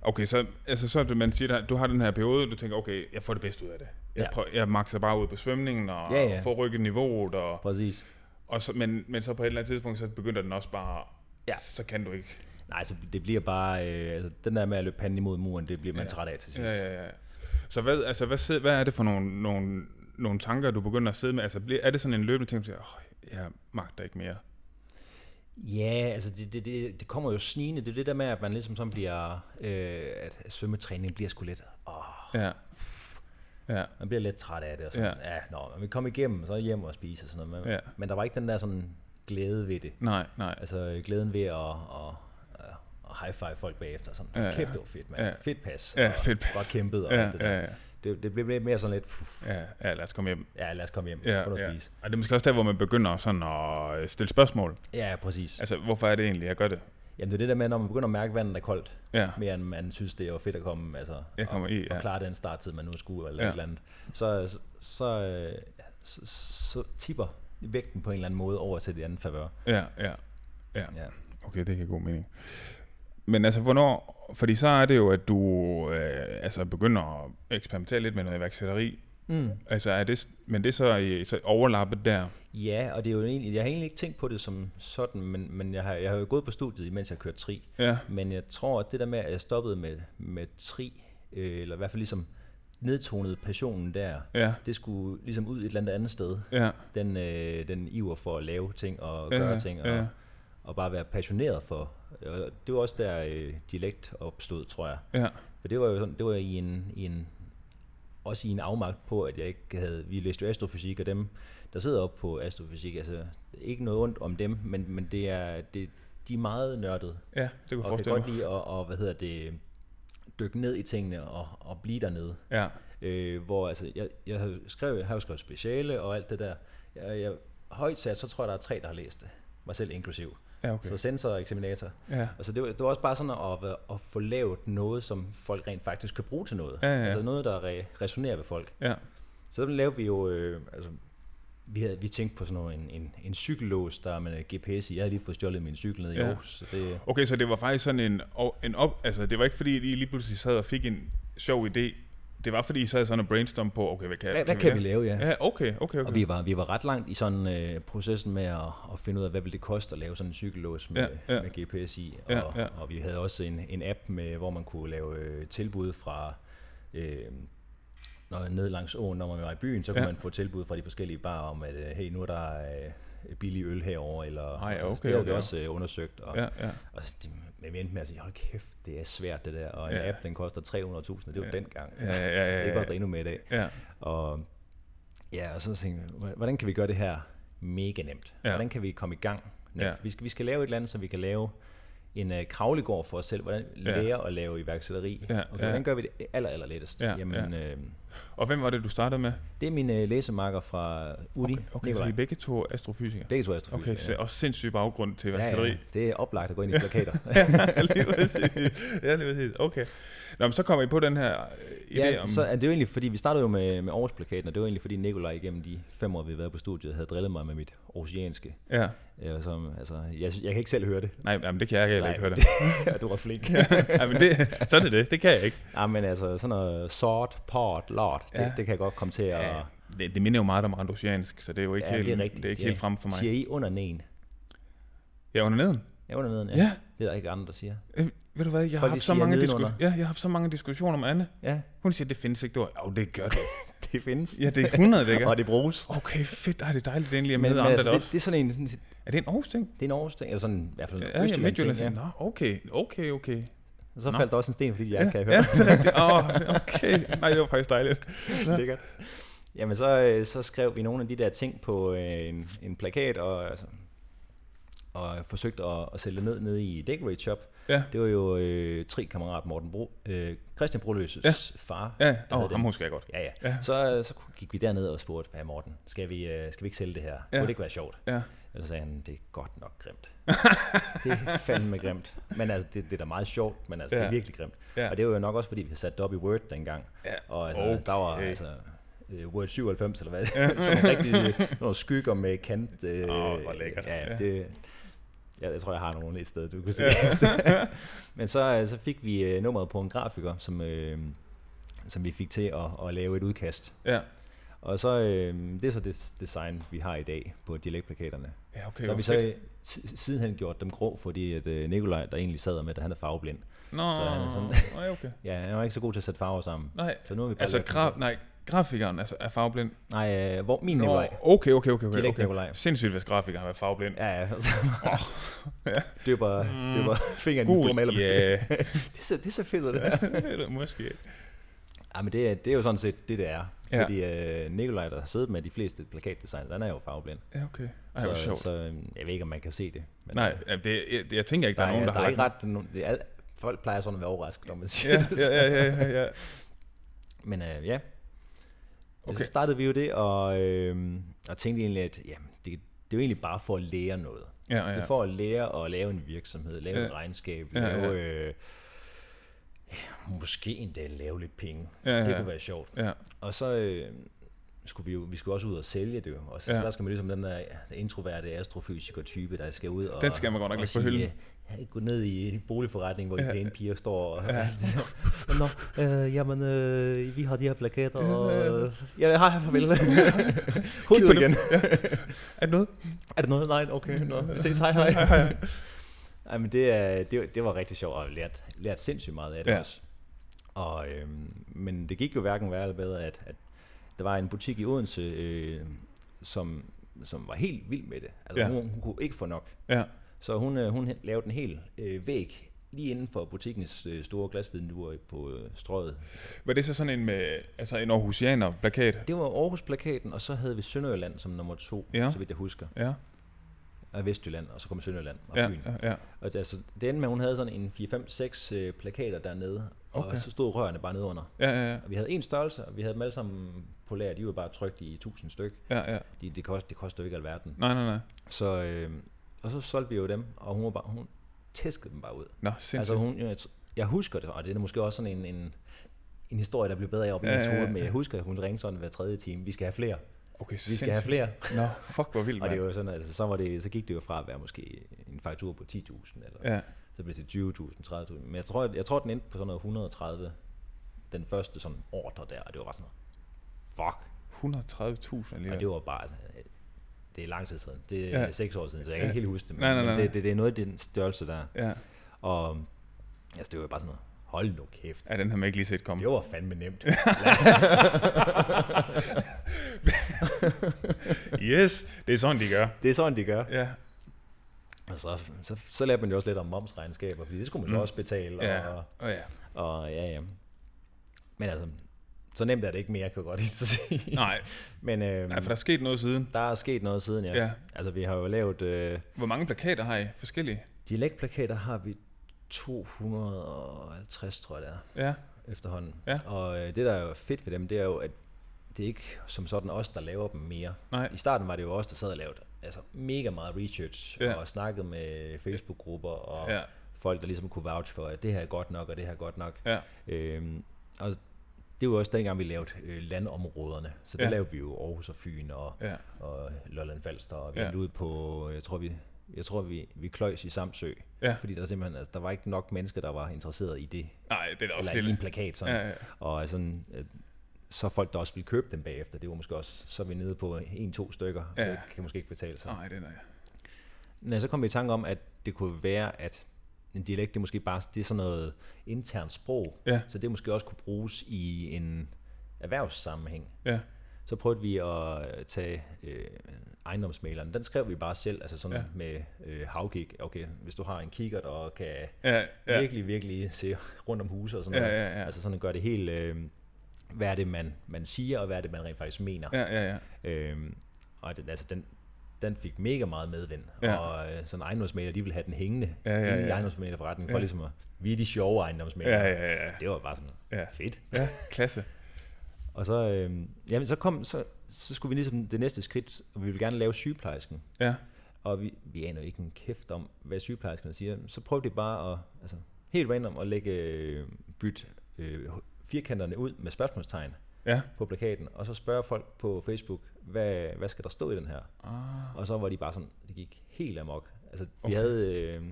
[SPEAKER 1] Okay, så, altså, så det, man siger, der, du har den her periode, du tænker, okay, jeg får det bedste ud af det. Jeg,
[SPEAKER 2] Ja.
[SPEAKER 1] prøver, jeg makser bare ud på svømningen, og
[SPEAKER 2] Ja, ja.
[SPEAKER 1] får rykket niveauet, og,
[SPEAKER 2] Præcis.
[SPEAKER 1] og så, men, men så på et eller andet tidspunkt, så begynder den også bare,
[SPEAKER 2] Ja.
[SPEAKER 1] så kan du ikke.
[SPEAKER 2] Nej, så det bliver bare... Øh, altså, den der med at løbe panden imod muren, det bliver man
[SPEAKER 1] Ja.
[SPEAKER 2] træt af til sidst.
[SPEAKER 1] Ja, ja, ja. Så hvad, altså, hvad, hvad er det for nogle, nogle, nogle tanker, du begynder at sidde med? Altså, er det sådan en løbende ting, du siger, oh, jeg magter ikke mere?
[SPEAKER 2] Ja, altså det, det, det, det kommer jo snigende. Det er det der med, at man ligesom sådan bliver, øh, at svømmetræning bliver sgu lidt, åh,
[SPEAKER 1] Ja. Ja.
[SPEAKER 2] man bliver lidt træt af det. Og sådan. Ja. ja, nå, man vil komme igennem, så hjem og spise og sådan noget. Men,
[SPEAKER 1] Ja.
[SPEAKER 2] men der var ikke den der sådan glæde ved det.
[SPEAKER 1] Nej, nej.
[SPEAKER 2] Altså glæden ved at, at, at, at high-five folk bagefter. Sådan,
[SPEAKER 1] Ja,
[SPEAKER 2] kæft, det var fedt, mand.
[SPEAKER 1] Ja.
[SPEAKER 2] Fedt pas.
[SPEAKER 1] Ja,
[SPEAKER 2] og
[SPEAKER 1] fedt pas.
[SPEAKER 2] Godt kæmpet og
[SPEAKER 1] Ja,
[SPEAKER 2] alt det der.
[SPEAKER 1] ja, ja.
[SPEAKER 2] Det, det blev mere sådan lidt, pff,
[SPEAKER 1] Ja, ja, lad os komme hjem.
[SPEAKER 2] ja, lad os komme hjem,
[SPEAKER 1] Ja,
[SPEAKER 2] noget
[SPEAKER 1] ja.
[SPEAKER 2] spise.
[SPEAKER 1] Og det er måske også der, hvor man begynder sådan at øh, stille spørgsmål.
[SPEAKER 2] Ja, præcis.
[SPEAKER 1] Altså, hvorfor er det egentlig, jeg gør det?
[SPEAKER 2] Jamen det er det der med, når man begynder at mærke, at vandet er koldt,
[SPEAKER 1] Ja,
[SPEAKER 2] mere end man synes, det er fedt at komme, altså,
[SPEAKER 1] jeg kommer i.
[SPEAKER 2] og
[SPEAKER 1] Ja.
[SPEAKER 2] klare den starttid, man nu skulle, eller
[SPEAKER 1] Ja.
[SPEAKER 2] ja. et eller andet, så, så, så, øh, så, så tipper vægten på en eller anden måde over til det andet favør.
[SPEAKER 1] Ja, ja.
[SPEAKER 2] Ja.
[SPEAKER 1] Okay, det giver god mening. Men altså, hvornår... Fordi så er det jo, at du øh, altså begynder at eksperimentere lidt med noget iværksætteri.
[SPEAKER 2] Mm.
[SPEAKER 1] Altså, er det, men det er så, i, så overlappet der.
[SPEAKER 2] Ja, og det er jo egentlig, jeg har egentlig ikke tænkt på det som sådan, men, men jeg, har, jeg har jo gået på studiet, mens jeg kørte tri.
[SPEAKER 1] Ja,
[SPEAKER 2] Men jeg tror, at det der med, at jeg stoppede med, med tri, øh, eller i hvert fald ligesom nedtonede passionen der,
[SPEAKER 1] ja,
[SPEAKER 2] det skulle ligesom ud et eller andet andet sted.
[SPEAKER 1] ja,
[SPEAKER 2] Den, øh, den iver for at lave ting og
[SPEAKER 1] Ja,
[SPEAKER 2] gøre ting, og,
[SPEAKER 1] ja.
[SPEAKER 2] og bare være passioneret for. Og det var også der øh, dialekt opstod, tror jeg.
[SPEAKER 1] ja,
[SPEAKER 2] For det var jo sådan, det var i en, i en, også i en afmagt på, at jeg ikke havde, vi læste jo astrofysik, og dem, der sidder op på astrofysik, altså ikke noget ondt om dem, men, men det er, det, de er meget nørdede,
[SPEAKER 1] ja, det kunne
[SPEAKER 2] og kan
[SPEAKER 1] forestille
[SPEAKER 2] godt
[SPEAKER 1] mig.
[SPEAKER 2] lide at, og, hvad hedder det, dykke ned i tingene og, og blive dernede.
[SPEAKER 1] Ja,
[SPEAKER 2] Øh, hvor altså, jeg, jeg, har skrevet, jeg har jo skrevet speciale og alt det der. Jeg, jeg, højt sat, så tror jeg, der er tre, der har læst det. Mig selv inklusiv.
[SPEAKER 1] Ja,
[SPEAKER 2] Okay. Så sensor og eksaminator.
[SPEAKER 1] Ja,
[SPEAKER 2] Altså det var, det var også bare sådan at, at, få lavet noget, som folk rent faktisk kan bruge til noget.
[SPEAKER 1] Ja, ja, ja.
[SPEAKER 2] Altså noget, der re, resonerer ved folk.
[SPEAKER 1] ja,
[SPEAKER 2] Så den lavede vi jo, øh, altså, vi, havde, vi tænkte på sådan noget, en, en, en cykellås, der er med GPS i. Jeg havde lige fået stjålet min cykel ned i
[SPEAKER 1] Ja.
[SPEAKER 2] Aarhus. Så det,
[SPEAKER 1] Okay, så det var faktisk sådan en, en op, altså det var ikke fordi, I lige pludselig sad og fik en sjov idé. Det var fordi, I sad sådan og brainstorm på, okay, hvad kan,
[SPEAKER 2] hvad, hvad kan vi lave, ja?
[SPEAKER 1] Ja, okay, okay,
[SPEAKER 2] Og
[SPEAKER 1] okay.
[SPEAKER 2] vi var, vi var ret langt i sådan øh, processen med at, at finde ud af, hvad ville det koste at lave sådan en cykellås med,
[SPEAKER 1] Ja, ja.
[SPEAKER 2] med GPS i.
[SPEAKER 1] Ja,
[SPEAKER 2] Og,
[SPEAKER 1] ja.
[SPEAKER 2] og vi havde også en, en app, med, hvor man kunne lave øh, tilbud fra... Øh, når ned langs åen, når man var i byen, så kunne
[SPEAKER 1] Ja.
[SPEAKER 2] man få tilbud fra de forskellige barer om, at øh, hey, nu er der øh, billig øl herover eller
[SPEAKER 1] Ej,
[SPEAKER 2] altså,
[SPEAKER 1] okay,
[SPEAKER 2] det har vi
[SPEAKER 1] okay.
[SPEAKER 2] også øh, undersøgt. Og,
[SPEAKER 1] Ja, ja.
[SPEAKER 2] og men vi endte med at sige, hold kæft, det er svært det der, og en
[SPEAKER 1] Ja.
[SPEAKER 2] app, den koster 300.000, det var
[SPEAKER 1] Ja.
[SPEAKER 2] dengang.
[SPEAKER 1] Ja, ja, ja, ja,
[SPEAKER 2] Det
[SPEAKER 1] ja.
[SPEAKER 2] koster endnu mere i dag.
[SPEAKER 1] Ja,
[SPEAKER 2] Og ja, og så tænkte jeg, hvordan kan vi gøre det her mega nemt?
[SPEAKER 1] Ja.
[SPEAKER 2] Ja. Hvordan kan vi komme i gang?
[SPEAKER 1] Ja.
[SPEAKER 2] Ja. Vi, skal, vi skal lave et eller andet, så vi kan lave en uh, kravlegård for os selv. Hvordan
[SPEAKER 1] Ja.
[SPEAKER 2] lære at lave iværksætteri?
[SPEAKER 1] Ja,
[SPEAKER 2] Okay,
[SPEAKER 1] ja.
[SPEAKER 2] Hvordan gør vi det aller, aller lettest?
[SPEAKER 1] Ja,
[SPEAKER 2] Jamen, øh,
[SPEAKER 1] Og hvem var det, du startede med?
[SPEAKER 2] det er mine uh, læsemarker fra Udi.
[SPEAKER 1] Okay, okay så. I begge to er astrofysikere?
[SPEAKER 2] Begge to er astrofysikere,
[SPEAKER 1] Okay, så også sindssyg baggrund til
[SPEAKER 2] ja,
[SPEAKER 1] iværksætteri.
[SPEAKER 2] ja, det er oplagt at gå ind i plakater.
[SPEAKER 1] Ja, lige præcis. Ja, lige præcis. Okay. Nå, men så kommer I på den her øh, idé
[SPEAKER 2] ja,
[SPEAKER 1] om...
[SPEAKER 2] så er det jo egentlig, fordi vi startede jo med, med Aarhus-plakaten, og det var egentlig, fordi Nikolaj igennem de fem år, vi har været på studiet, havde drillet mig med mit aarhusianske.
[SPEAKER 1] Ja.
[SPEAKER 2] Ja, som, altså, jeg, jeg kan ikke selv høre det.
[SPEAKER 1] Nej, jamen, det kan jeg heller ikke høre det.
[SPEAKER 2] du var flink.
[SPEAKER 1] ja, men det, så er det det. Det kan jeg ikke.
[SPEAKER 2] Ja, men altså sådan noget sort, pot, lort, det,
[SPEAKER 1] Ja.
[SPEAKER 2] det kan jeg godt komme til at...
[SPEAKER 1] Ja, det, det minder jo meget om randosiansk, så det er jo ikke
[SPEAKER 2] Ja,
[SPEAKER 1] helt,
[SPEAKER 2] det er rigtigt.
[SPEAKER 1] det er ikke
[SPEAKER 2] Ja.
[SPEAKER 1] helt frem for mig.
[SPEAKER 2] Siger I under neden?
[SPEAKER 1] Ja, under neden?
[SPEAKER 2] Ja, under neden, ja.
[SPEAKER 1] Ja.
[SPEAKER 2] Det er der ikke andre, der siger.
[SPEAKER 1] Øh, ved du hvad, jeg har, haft så mange diskus- ja, jeg har haft så mange diskussioner med Anne.
[SPEAKER 2] Ja,
[SPEAKER 1] Hun siger, det findes ikke. Det var, jo, det gør det.
[SPEAKER 2] det findes.
[SPEAKER 1] Ja, det er 100, det gør.
[SPEAKER 2] Og det bruges.
[SPEAKER 1] Okay, fedt. Ej, det er dejligt, det endelig er
[SPEAKER 2] Men,
[SPEAKER 1] med
[SPEAKER 2] men
[SPEAKER 1] andre
[SPEAKER 2] altså,
[SPEAKER 1] der
[SPEAKER 2] det,
[SPEAKER 1] også.
[SPEAKER 2] det, er sådan en,
[SPEAKER 1] Er det en Aarhus ting?
[SPEAKER 2] det er en Aarhus ting, eller sådan i hvert fald en
[SPEAKER 1] Ja, ja,
[SPEAKER 2] Østjylland
[SPEAKER 1] Midtjylland
[SPEAKER 2] ting,
[SPEAKER 1] ting.
[SPEAKER 2] ja.
[SPEAKER 1] Nå, okay, okay, okay.
[SPEAKER 2] Og så
[SPEAKER 1] Nå.
[SPEAKER 2] faldt der også en sten, fordi jeg kan høre.
[SPEAKER 1] Ja, det er rigtigt. Oh, okay. Nej, det var faktisk dejligt.
[SPEAKER 2] Lækkert. Jamen så, øh, så skrev vi nogle af de der ting på øh, en, en plakat, og, altså, og forsøgte at, at sælge ned nede i Decorate Shop.
[SPEAKER 1] Ja.
[SPEAKER 2] Det var jo øh, tre kammerat Morten Bro, øh, Christian Broløses
[SPEAKER 1] Ja.
[SPEAKER 2] far.
[SPEAKER 1] Ja,
[SPEAKER 2] der
[SPEAKER 1] oh, ham husker jeg godt.
[SPEAKER 2] Ja, ja.
[SPEAKER 1] Ja.
[SPEAKER 2] Så, øh, så gik vi derned og spurgte, hvad Morten, skal vi, øh, skal vi ikke sælge det her?
[SPEAKER 1] Ja.
[SPEAKER 2] Ja. Kunne det ikke være sjovt?
[SPEAKER 1] Ja.
[SPEAKER 2] Og så sagde han, det er godt nok grimt. det er fandme grimt. Men altså, det, det er da meget sjovt, men altså, ja. det
[SPEAKER 1] Ja.
[SPEAKER 2] er virkelig grimt.
[SPEAKER 1] Ja.
[SPEAKER 2] Og det var jo nok også, fordi vi havde sat det op i Word dengang.
[SPEAKER 1] Ja.
[SPEAKER 2] Og altså,
[SPEAKER 1] Okay.
[SPEAKER 2] der var altså øh, Word 97, eller hvad, som rigtig nogle skygger med kant. Øh,
[SPEAKER 1] Åh, hvor lækkert.
[SPEAKER 2] Ja,
[SPEAKER 1] Ja.
[SPEAKER 2] det, ja, jeg tror, jeg har nogle et sted, du kan se.
[SPEAKER 1] Ja.
[SPEAKER 2] Men så, øh, så fik vi øh, nummeret på en grafiker, som, øh, som vi fik til at, at lave et udkast.
[SPEAKER 1] Ja.
[SPEAKER 2] Og så, øh, det er så det design, vi har i dag på dialektplakaterne.
[SPEAKER 1] Ja, okay.
[SPEAKER 2] så har vi så
[SPEAKER 1] fedt.
[SPEAKER 2] si- sidenhen gjort dem grå, fordi at øh, Nikolaj, der egentlig sad med det, han er farveblind.
[SPEAKER 1] Nå,
[SPEAKER 2] så han er sådan-
[SPEAKER 1] nej, okay.
[SPEAKER 2] Ja, han var ikke så god til at sætte farver sammen.
[SPEAKER 1] Nej,
[SPEAKER 2] Så nu har vi bare
[SPEAKER 1] altså graf, nej, grafikeren altså, er farveblind.
[SPEAKER 2] Nej, øh, hvor min Nikolaj.
[SPEAKER 1] okay, okay, okay. okay,
[SPEAKER 2] Dialekt
[SPEAKER 1] okay.
[SPEAKER 2] Nikolaj.
[SPEAKER 1] Sindssygt, hvis grafikeren er farveblind.
[SPEAKER 2] Ja, ja. Så,
[SPEAKER 1] ja.
[SPEAKER 2] døber,
[SPEAKER 1] Mm.
[SPEAKER 2] døber fingeren i store maler.
[SPEAKER 1] ja.
[SPEAKER 2] det, ser, det ser fedt ud, det her.
[SPEAKER 1] det er det måske.
[SPEAKER 2] Ja, men det, er- det er jo sådan set det, det er.
[SPEAKER 1] Ja.
[SPEAKER 2] Fordi øh, Nikolaj, der har siddet med de fleste plakatdesigns, han er jo farveblind.
[SPEAKER 1] Ja, okay. Ej,
[SPEAKER 2] så,
[SPEAKER 1] sjovt.
[SPEAKER 2] så øh, jeg ved ikke, om man kan se det. Men,
[SPEAKER 1] Nej, det, jeg, jeg tænker ikke, der,
[SPEAKER 2] der,
[SPEAKER 1] er nogen, der,
[SPEAKER 2] der er
[SPEAKER 1] har
[SPEAKER 2] ikke
[SPEAKER 1] lagt-
[SPEAKER 2] ret... nogen- Det er, folk plejer sådan at være overrasket, når man siger
[SPEAKER 1] Ja,
[SPEAKER 2] det.
[SPEAKER 1] ja, ja, ja, ja, ja.
[SPEAKER 2] Men øh, ja, okay. Så startede vi jo det, og, øh, og tænkte egentlig, at jamen, det, det er jo egentlig bare for at lære noget.
[SPEAKER 1] Ja,
[SPEAKER 2] Det
[SPEAKER 1] ja.
[SPEAKER 2] er for at lære at lave en virksomhed, lave
[SPEAKER 1] Ja.
[SPEAKER 2] et regnskab,
[SPEAKER 1] Ja, ja.
[SPEAKER 2] lave... Øh, ja, måske endda lave lidt penge.
[SPEAKER 1] Ja, ja,
[SPEAKER 2] Det
[SPEAKER 1] ja.
[SPEAKER 2] kunne være sjovt.
[SPEAKER 1] Ja,
[SPEAKER 2] Og så øh, skulle vi jo vi skulle også ud og sælge det jo. Og så,
[SPEAKER 1] Ja.
[SPEAKER 2] ja. så der skal man ligesom den der introverte astrofysiker-type, der skal ud og...
[SPEAKER 1] Den skal man godt nok lægge på hylden.
[SPEAKER 2] øh, Gå ned i en boligforretning, hvor de
[SPEAKER 1] Ja.
[SPEAKER 2] pæne piger står og...
[SPEAKER 1] Ja.
[SPEAKER 2] Nå, øh, jamen, øh, vi har de her plakater, og... Ja, hej, farvel. Ud igen.
[SPEAKER 1] er det noget?
[SPEAKER 2] Er det noget? Nej, okay. Nå, vi ses. Hej, hej. Ej, men det, er, det, var- det var rigtig sjovt, og jeg lært, lært sindssygt meget af det
[SPEAKER 1] Ja.
[SPEAKER 2] også. Og, øhm, men det gik jo hverken værre eller bedre, at, at der var en butik i Odense, øh, som, som var helt vild med det. Altså,
[SPEAKER 1] Ja.
[SPEAKER 2] hun, hun kunne ikke få nok.
[SPEAKER 1] Ja,
[SPEAKER 2] Så hun, øh, hun lavede en hel øh, væg lige inden for butikkens øh, store glasvinduer på øh, strøget.
[SPEAKER 1] var det så sådan en med, altså en Aarhusianer plakat?
[SPEAKER 2] Det var Aarhus-plakaten, og så havde vi Sønderjylland som nummer to,
[SPEAKER 1] Ja.
[SPEAKER 2] så vidt jeg husker.
[SPEAKER 1] Ja,
[SPEAKER 2] Og Vestjylland, og så kom Sønderjylland og
[SPEAKER 1] ja,
[SPEAKER 2] Fyn.
[SPEAKER 1] ja, ja.
[SPEAKER 2] Og det, altså, det endte med, at hun havde sådan en 4-5-6 øh, plakater dernede,
[SPEAKER 1] Okay.
[SPEAKER 2] og så stod rørene bare nede under.
[SPEAKER 1] Ja, ja, ja.
[SPEAKER 2] Og vi havde en størrelse, og vi havde dem alle sammen på lager. De var bare trykt i 1000 styk.
[SPEAKER 1] ja, ja.
[SPEAKER 2] De, det, kost, det koster jo ikke alverden.
[SPEAKER 1] Nej, nej, nej.
[SPEAKER 2] Så, øh, og så solgte vi jo dem, og hun, var bare, hun tæskede dem bare ud.
[SPEAKER 1] Nå, sindssygt.
[SPEAKER 2] Altså hun, jeg, jeg husker det, og det er måske også sådan en, en, en historie, der blev bedre af op i
[SPEAKER 1] Ja,
[SPEAKER 2] ja,
[SPEAKER 1] ja,
[SPEAKER 2] hoved, men jeg husker, at hun ringede sådan hver tredje time. Vi skal have flere.
[SPEAKER 1] Okay,
[SPEAKER 2] Vi skal have flere.
[SPEAKER 1] Nå, fuck, hvor vildt,
[SPEAKER 2] Og det var sådan, altså, så, var det, så gik det jo fra at være måske en faktur på 10.000, eller
[SPEAKER 1] Ja,
[SPEAKER 2] så blev det til 20.000, 30.000. Men jeg tror, jeg tror, den endte på sådan noget 130, den første sådan ordre der, og det var bare sådan noget, fuck.
[SPEAKER 1] 130.000 alligevel.
[SPEAKER 2] Og det var bare, altså, det er lang tid siden. Det er ja. seks år siden, så jeg kan
[SPEAKER 1] Ja.
[SPEAKER 2] ikke helt huske det. Men,
[SPEAKER 1] Nej, nej, nej,
[SPEAKER 2] men det, det, det, er noget af den størrelse der.
[SPEAKER 1] Ja.
[SPEAKER 2] Og altså, det var jo bare sådan noget, hold nu kæft.
[SPEAKER 1] ja, den har man ikke lige set komme.
[SPEAKER 2] Det var fandme nemt.
[SPEAKER 1] Yes, det er sådan, de gør.
[SPEAKER 2] det er sådan, de gør.
[SPEAKER 1] Ja,
[SPEAKER 2] Og så, så, så lærte man jo også lidt om momsregnskaber, fordi det skulle man jo
[SPEAKER 1] Mm.
[SPEAKER 2] også betale.
[SPEAKER 1] ja,
[SPEAKER 2] Og,
[SPEAKER 1] og ja.
[SPEAKER 2] og ja, ja. Men altså, så nemt er det ikke mere, kan jeg godt at sige.
[SPEAKER 1] Nej,
[SPEAKER 2] Men øhm,
[SPEAKER 1] nej, for der er sket noget siden.
[SPEAKER 2] der er sket noget siden, ja.
[SPEAKER 1] Ja.
[SPEAKER 2] Altså, vi har jo lavet... Øh,
[SPEAKER 1] Hvor mange plakater har I? Forskellige?
[SPEAKER 2] dialektplakater har vi 250, tror jeg det er,
[SPEAKER 1] Ja,
[SPEAKER 2] efterhånden.
[SPEAKER 1] Ja.
[SPEAKER 2] Og øh, det, der er jo fedt ved dem, det er jo, at det er ikke som sådan os, der laver dem mere.
[SPEAKER 1] nej.
[SPEAKER 2] I starten var det jo os, der sad og lavede altså, mega meget research,
[SPEAKER 1] Ja.
[SPEAKER 2] og snakkede med Facebook-grupper, og
[SPEAKER 1] Ja,
[SPEAKER 2] folk, der ligesom kunne vouch for, at det her er godt nok, og det her er godt nok.
[SPEAKER 1] ja,
[SPEAKER 2] Øhm, og det var også dengang, vi lavede øh, landområderne. Så der
[SPEAKER 1] Ja.
[SPEAKER 2] lavede vi jo Aarhus og Fyn og,
[SPEAKER 1] ja.
[SPEAKER 2] og Lolland Falster, og vi
[SPEAKER 1] Ja.
[SPEAKER 2] ud på, jeg tror vi, jeg tror vi, vi kløjs i Samsø,
[SPEAKER 1] Ja.
[SPEAKER 2] fordi der simpelthen, altså, der var ikke nok mennesker, der var interesseret i det,
[SPEAKER 1] Nej, det er da også
[SPEAKER 2] eller i en
[SPEAKER 1] lille.
[SPEAKER 2] plakat sådan.
[SPEAKER 1] Ja, ja.
[SPEAKER 2] Og sådan, så folk, der også ville købe dem bagefter, det var måske også, så er vi nede på en-to stykker,
[SPEAKER 1] Ja.
[SPEAKER 2] det kan måske ikke betale sig.
[SPEAKER 1] Nej, det er nej.
[SPEAKER 2] Men så kom vi i tanke om, at det kunne være, at en dialekt, det er måske bare det er sådan noget internt sprog,
[SPEAKER 1] Ja.
[SPEAKER 2] så det måske også kunne bruges i en erhvervssammenhæng.
[SPEAKER 1] Ja,
[SPEAKER 2] Så prøvede vi at tage øh, ejendomsmaleren. Den skrev vi bare selv, altså sådan
[SPEAKER 1] Ja.
[SPEAKER 2] med øh, havgig. Okay, hvis du har en kikkert og kan
[SPEAKER 1] ja.
[SPEAKER 2] ja. virkelig, virkelig se rundt om huset og sådan
[SPEAKER 1] Ja,
[SPEAKER 2] noget.
[SPEAKER 1] ja, ja.
[SPEAKER 2] Altså sådan gør det helt, øh, hvad er det, man, man siger, og hvad er det, man rent faktisk mener.
[SPEAKER 1] Ja, ja, ja.
[SPEAKER 2] Øhm, og den, altså den, den fik mega meget medvind.
[SPEAKER 1] Ja.
[SPEAKER 2] Ja. Og øh, sådan ejendomsmaler, de ville have den hængende
[SPEAKER 1] Ja, ja,
[SPEAKER 2] inde i
[SPEAKER 1] ja.
[SPEAKER 2] ejendomsmalerforretningen, for
[SPEAKER 1] Ja.
[SPEAKER 2] ligesom at, vi er de sjove ejendomsmalere.
[SPEAKER 1] Ja, ja, ja.
[SPEAKER 2] Det var bare sådan
[SPEAKER 1] Ja.
[SPEAKER 2] fedt.
[SPEAKER 1] Ja, klasse.
[SPEAKER 2] Og så, øh, jamen, så, kom, så, så skulle vi ligesom det næste skridt, og vi ville gerne lave sygeplejersken.
[SPEAKER 1] Ja,
[SPEAKER 2] Og vi, vi aner jo ikke en kæft om, hvad sygeplejerskerne siger. Så prøvede de bare at, altså, helt random at lægge, øh, bytte øh, firkanterne ud med spørgsmålstegn
[SPEAKER 1] ja.
[SPEAKER 2] på plakaten, og så spørge folk på Facebook, hvad, hvad skal der stå i den her?
[SPEAKER 1] Ah,
[SPEAKER 2] Og så var de bare sådan, det gik helt amok. Altså, vi
[SPEAKER 1] Okay.
[SPEAKER 2] okay. havde, øh,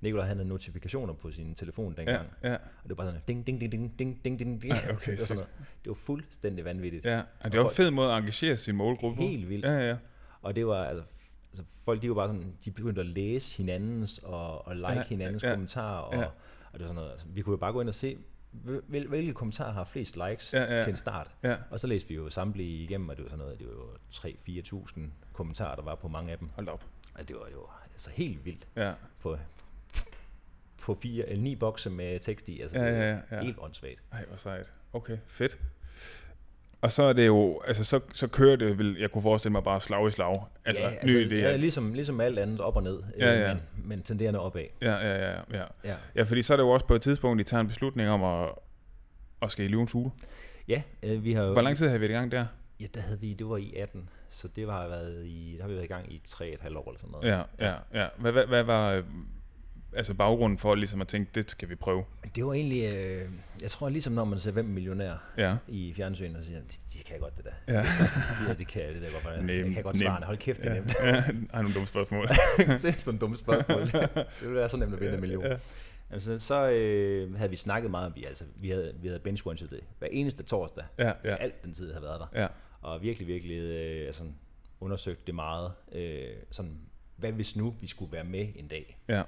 [SPEAKER 2] Nikolaj han havde notifikationer på sin telefon
[SPEAKER 1] ja,
[SPEAKER 2] dengang,
[SPEAKER 1] ja,
[SPEAKER 2] og det var bare sådan, ding, ding, ding, ding, ding, ding, ding, ding.
[SPEAKER 1] Ej, okay,
[SPEAKER 2] det, var sådan noget. det var fuldstændig vanvittigt.
[SPEAKER 1] ja. Og det var en fed måde at engagere sin målgruppe.
[SPEAKER 2] Helt vildt.
[SPEAKER 1] Ja, ja, ja.
[SPEAKER 2] Og det var, altså, altså folk, de var bare sådan, de begyndte at læse hinandens, og, og like
[SPEAKER 1] Ja,
[SPEAKER 2] ja, hinandens
[SPEAKER 1] ja,
[SPEAKER 2] ja, kommentarer, og,
[SPEAKER 1] ja.
[SPEAKER 2] ja. og det var sådan noget, altså, vi kunne jo bare gå ind og se, hvil, hvilke kommentarer har flest likes
[SPEAKER 1] Ja, ja.
[SPEAKER 2] til en start?
[SPEAKER 1] Ja.
[SPEAKER 2] Og så læste vi jo samtlige igennem, og det var sådan noget, det var jo 3-4.000 kommentarer, der var på mange af dem.
[SPEAKER 1] Hold op.
[SPEAKER 2] Og det var jo altså helt vildt
[SPEAKER 1] Ja.
[SPEAKER 2] på, på fire, eller ni bokse med tekst i. Altså,
[SPEAKER 1] Ja,
[SPEAKER 2] det
[SPEAKER 1] ja, ja.
[SPEAKER 2] Helt åndssvagt.
[SPEAKER 1] Ej, hvor sejt. Okay, fedt. Og så er det jo, altså så, så kører det, vil jeg kunne forestille mig bare slag i slag. Altså,
[SPEAKER 2] ja,
[SPEAKER 1] nye idéer.
[SPEAKER 2] Ja, ligesom, ligesom alt andet op og ned,
[SPEAKER 1] Ja,
[SPEAKER 2] øh,
[SPEAKER 1] ja.
[SPEAKER 2] Men, men tenderende opad.
[SPEAKER 1] Ja, ja, ja, ja.
[SPEAKER 2] Ja.
[SPEAKER 1] Ja, fordi så er det jo også på et tidspunkt, I tager en beslutning om at, at skal i løvens hule.
[SPEAKER 2] Ja, øh, vi har jo...
[SPEAKER 1] Hvor lang tid har vi været i gang der?
[SPEAKER 2] Ja, der havde vi, det var i 18, så det var været i, der har vi været i gang i 3,5 år eller sådan noget.
[SPEAKER 1] Ja, ja, ja. Hvad, hvad, hvad var altså baggrunden for ligesom at tænke, det skal vi prøve?
[SPEAKER 2] Det var egentlig, øh, jeg tror ligesom når man ser Hvem millionær
[SPEAKER 1] Ja.
[SPEAKER 2] i fjernsynet, og siger, de, de kan godt det der.
[SPEAKER 1] Ja.
[SPEAKER 2] De, der, det kan jeg, det der godt.
[SPEAKER 1] Nem,
[SPEAKER 2] jeg kan godt
[SPEAKER 1] nem.
[SPEAKER 2] svare, hold kæft, det er
[SPEAKER 1] ja.
[SPEAKER 2] nemt.
[SPEAKER 1] ja. Ej, nogle dumme spørgsmål.
[SPEAKER 2] det er et dumt spørgsmål. det ville være så nemt at vinde en million.
[SPEAKER 1] Ja.
[SPEAKER 2] Altså, så øh, havde vi snakket meget om, vi, altså, vi havde, vi havde bench det hver eneste torsdag,
[SPEAKER 1] Ja, ja,
[SPEAKER 2] alt den tid, jeg havde været der.
[SPEAKER 1] ja.
[SPEAKER 2] og virkelig, virkelig øh, altså, undersøgt det meget. Øh, sådan, hvad hvis nu vi skulle være med en dag?
[SPEAKER 1] Ja.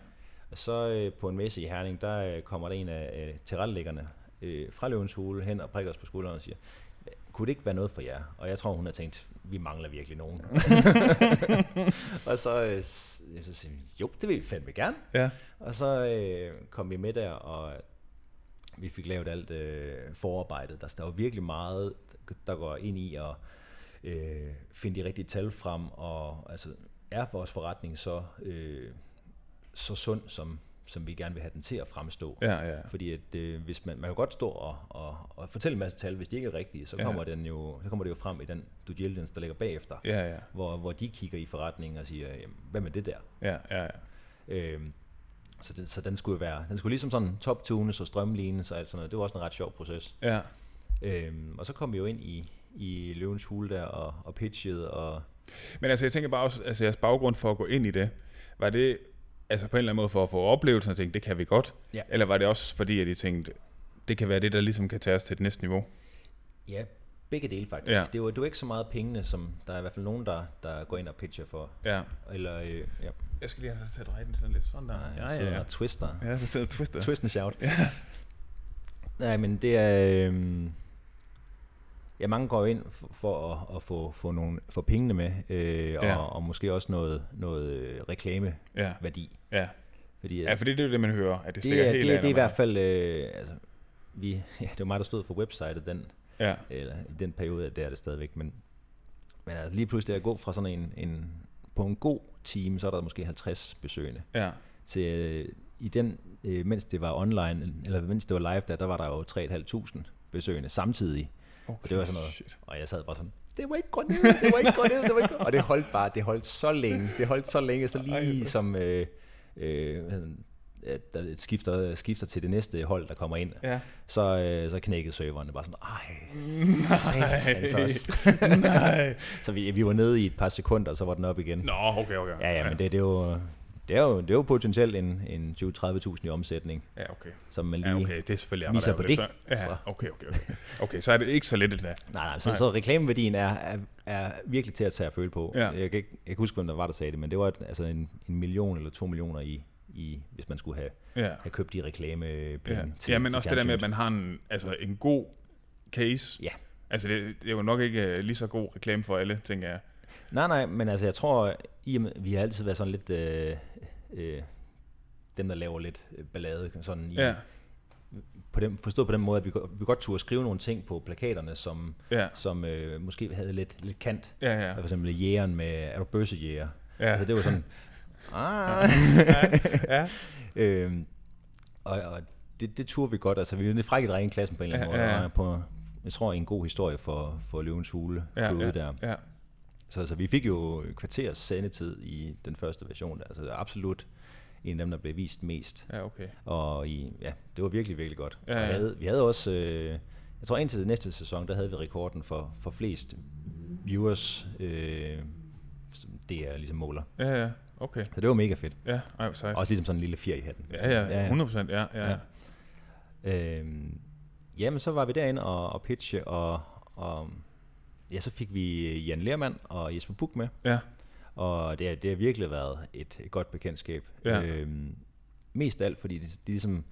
[SPEAKER 2] Så øh, på en messe i Herning, der øh, kommer der en af øh, tilrettelæggerne øh, fra Løvens Hule hen og prikker os på skulderen og siger, kunne det ikke være noget for jer? Og jeg tror, hun har tænkt, vi mangler virkelig nogen. og så, øh, så siger vi, jo, det vil vi fandme gerne.
[SPEAKER 1] Ja.
[SPEAKER 2] Og så øh, kom vi med der, og vi fik lavet alt øh, forarbejdet. Der, der var virkelig meget, der går ind i at øh, finde de rigtige tal frem, og altså, er vores forretning så, øh, så sund, som, som vi gerne vil have den til at fremstå.
[SPEAKER 1] Ja, ja.
[SPEAKER 2] Fordi at, øh, hvis man, man kan godt stå og, og, og fortælle en masse tal, hvis de ikke er rigtige, så
[SPEAKER 1] Ja.
[SPEAKER 2] kommer, den jo, så kommer det jo frem i den due diligence, der ligger bagefter,
[SPEAKER 1] Ja, ja.
[SPEAKER 2] hvor, hvor de kigger i forretningen og siger, jamen, hvad med det der?
[SPEAKER 1] Ja, ja, ja.
[SPEAKER 2] Øhm, så, det, så den skulle være, den skulle ligesom sådan top-tunes og strømlignes og alt sådan noget. Det var også en ret sjov proces.
[SPEAKER 1] Ja,
[SPEAKER 2] Øhm, og så kom vi jo ind i, i Løvens Hule der og, og pitchede, og
[SPEAKER 1] Men altså, jeg tænker bare også, altså jeres baggrund for at gå ind i det, var det altså på en eller anden måde for at få oplevelsen og tænke, det kan vi godt?
[SPEAKER 2] Ja.
[SPEAKER 1] Eller var det også fordi, at I tænkte, det kan være det, der ligesom kan tage os til det næste niveau?
[SPEAKER 2] ja, begge dele faktisk.
[SPEAKER 1] Ja.
[SPEAKER 2] Det, var, det var ikke så meget pengene, som der er i hvert fald nogen, der, der går ind og pitcher for.
[SPEAKER 1] Ja.
[SPEAKER 2] Eller, øh, ja,
[SPEAKER 1] Jeg skal lige have til at dreje den sådan lidt. Sådan der.
[SPEAKER 2] nej,
[SPEAKER 1] Ja, ja, ja.
[SPEAKER 2] twister.
[SPEAKER 1] Ja, så sidder twister.
[SPEAKER 2] Twist and shout. Ja. Nej, men det er... Øhm, ja, mange går ind for, for at, at få, få, nogle, få pengene med, øh, og,
[SPEAKER 1] Ja.
[SPEAKER 2] og måske også noget, noget øh, reklameværdi.
[SPEAKER 1] Ja. Ja.
[SPEAKER 2] Fordi,
[SPEAKER 1] ja, fordi det er jo det, man hører, at det
[SPEAKER 2] det,
[SPEAKER 1] stikker
[SPEAKER 2] er,
[SPEAKER 1] helt
[SPEAKER 2] det,
[SPEAKER 1] af.
[SPEAKER 2] det er i hvert fald... Øh, altså, vi, ja, det var mig, der stod for websitet den,
[SPEAKER 1] Ja,
[SPEAKER 2] eller i den periode, det er det stadigvæk, men, men altså, lige pludselig at gå fra sådan en, en, på en god time, så er der måske 50 besøgende,
[SPEAKER 1] ja.
[SPEAKER 2] til øh, i den, øh, mens det var online, eller mens det var live der, der var der jo 3.500 besøgende samtidig.
[SPEAKER 1] Okay,
[SPEAKER 2] det var sådan noget.
[SPEAKER 1] Shit.
[SPEAKER 2] Og jeg sad bare sådan, det var ikke gå ned, det var ikke gå ned, det var ikke Og det holdt bare, det holdt så længe, det holdt så længe, så lige
[SPEAKER 1] Ej.
[SPEAKER 2] som, øh, øh, der skifter, skifter til det næste hold, der kommer ind,
[SPEAKER 1] Ja.
[SPEAKER 2] så, øh, så knækkede serverne bare sådan, ej, satans.
[SPEAKER 1] Nej.
[SPEAKER 2] så vi, vi var nede i et par sekunder, og så var den op igen.
[SPEAKER 1] Nå, okay, okay.
[SPEAKER 2] Ja, ja, men det, det, er jo, det, er jo, det er jo potentielt en, en 20-30.000 i omsætning,
[SPEAKER 1] Ja, okay.
[SPEAKER 2] som man lige...
[SPEAKER 1] Ja, okay, det er selvfølgelig
[SPEAKER 2] viser på det.
[SPEAKER 1] Så, ja, okay, okay, okay. Okay, så er det ikke så lidt endda.
[SPEAKER 2] Nej, nej, så,
[SPEAKER 1] Nej.
[SPEAKER 2] så reklameværdien er, er, er virkelig til at tage at føle på.
[SPEAKER 1] Ja.
[SPEAKER 2] Jeg, kan ikke, jeg kan huske, hvem der var, der sagde det, men det var et, altså en, en million eller to millioner i, i hvis man skulle have,
[SPEAKER 1] Ja.
[SPEAKER 2] have købt de reklamepenge
[SPEAKER 1] Ja,
[SPEAKER 2] til
[SPEAKER 1] ja men
[SPEAKER 2] til
[SPEAKER 1] også det der med, at man har en, altså en god case.
[SPEAKER 2] Ja.
[SPEAKER 1] Altså, det, det er jo nok ikke øh, lige så god reklame for alle, tænker jeg.
[SPEAKER 2] Nej, nej, men altså jeg tror, i vi har altid været sådan lidt... Øh, øh, dem, der laver lidt øh, ballade, sådan i,
[SPEAKER 1] Ja,
[SPEAKER 2] på den, forstået på den måde, at vi, vi godt turde skrive nogle ting på plakaterne, som,
[SPEAKER 1] ja,
[SPEAKER 2] som øh, måske havde lidt, lidt kant.
[SPEAKER 1] ja, ja.
[SPEAKER 2] For eksempel jægeren med, er du bøssejæger?
[SPEAKER 1] Ja,
[SPEAKER 2] Altså det var sådan, ah.
[SPEAKER 1] ja,
[SPEAKER 2] øhm, og, og det, det turde vi godt. Altså, vi er lidt frække drenge i klassen på en eller anden
[SPEAKER 1] Ja,
[SPEAKER 2] måde.
[SPEAKER 1] ja, ja.
[SPEAKER 2] På, jeg tror, en god historie for, for Løvens Hule
[SPEAKER 1] ja,
[SPEAKER 2] ja,
[SPEAKER 1] ja,
[SPEAKER 2] der.
[SPEAKER 1] ja.
[SPEAKER 2] Så altså, vi fik jo kvarters sendetid i den første version. Der. Altså, det er absolut en af dem, der blev vist mest.
[SPEAKER 1] Ja, okay.
[SPEAKER 2] Og i, ja, det var virkelig, virkelig godt.
[SPEAKER 1] Ja, ja.
[SPEAKER 2] vi, havde, vi havde også, øh, jeg tror indtil næste sæson, der havde vi rekorden for, for flest viewers, øh, det er ligesom måler.
[SPEAKER 1] Ja, ja, okay.
[SPEAKER 2] Så det var mega fedt.
[SPEAKER 1] Ja, ej, sejt.
[SPEAKER 2] Også ligesom sådan en lille fjer i hatten.
[SPEAKER 1] Ja, ja, 100 procent, ja, ja.
[SPEAKER 2] Ja. Øhm, jamen, så var vi derinde og, og pitche, og, og ja, så fik vi Jan Lermand og Jesper Buch med,
[SPEAKER 1] Ja,
[SPEAKER 2] og det, har- det har virkelig været et, et godt bekendtskab.
[SPEAKER 1] Ja.
[SPEAKER 2] Øhm, mest af alt, fordi de, de ligesom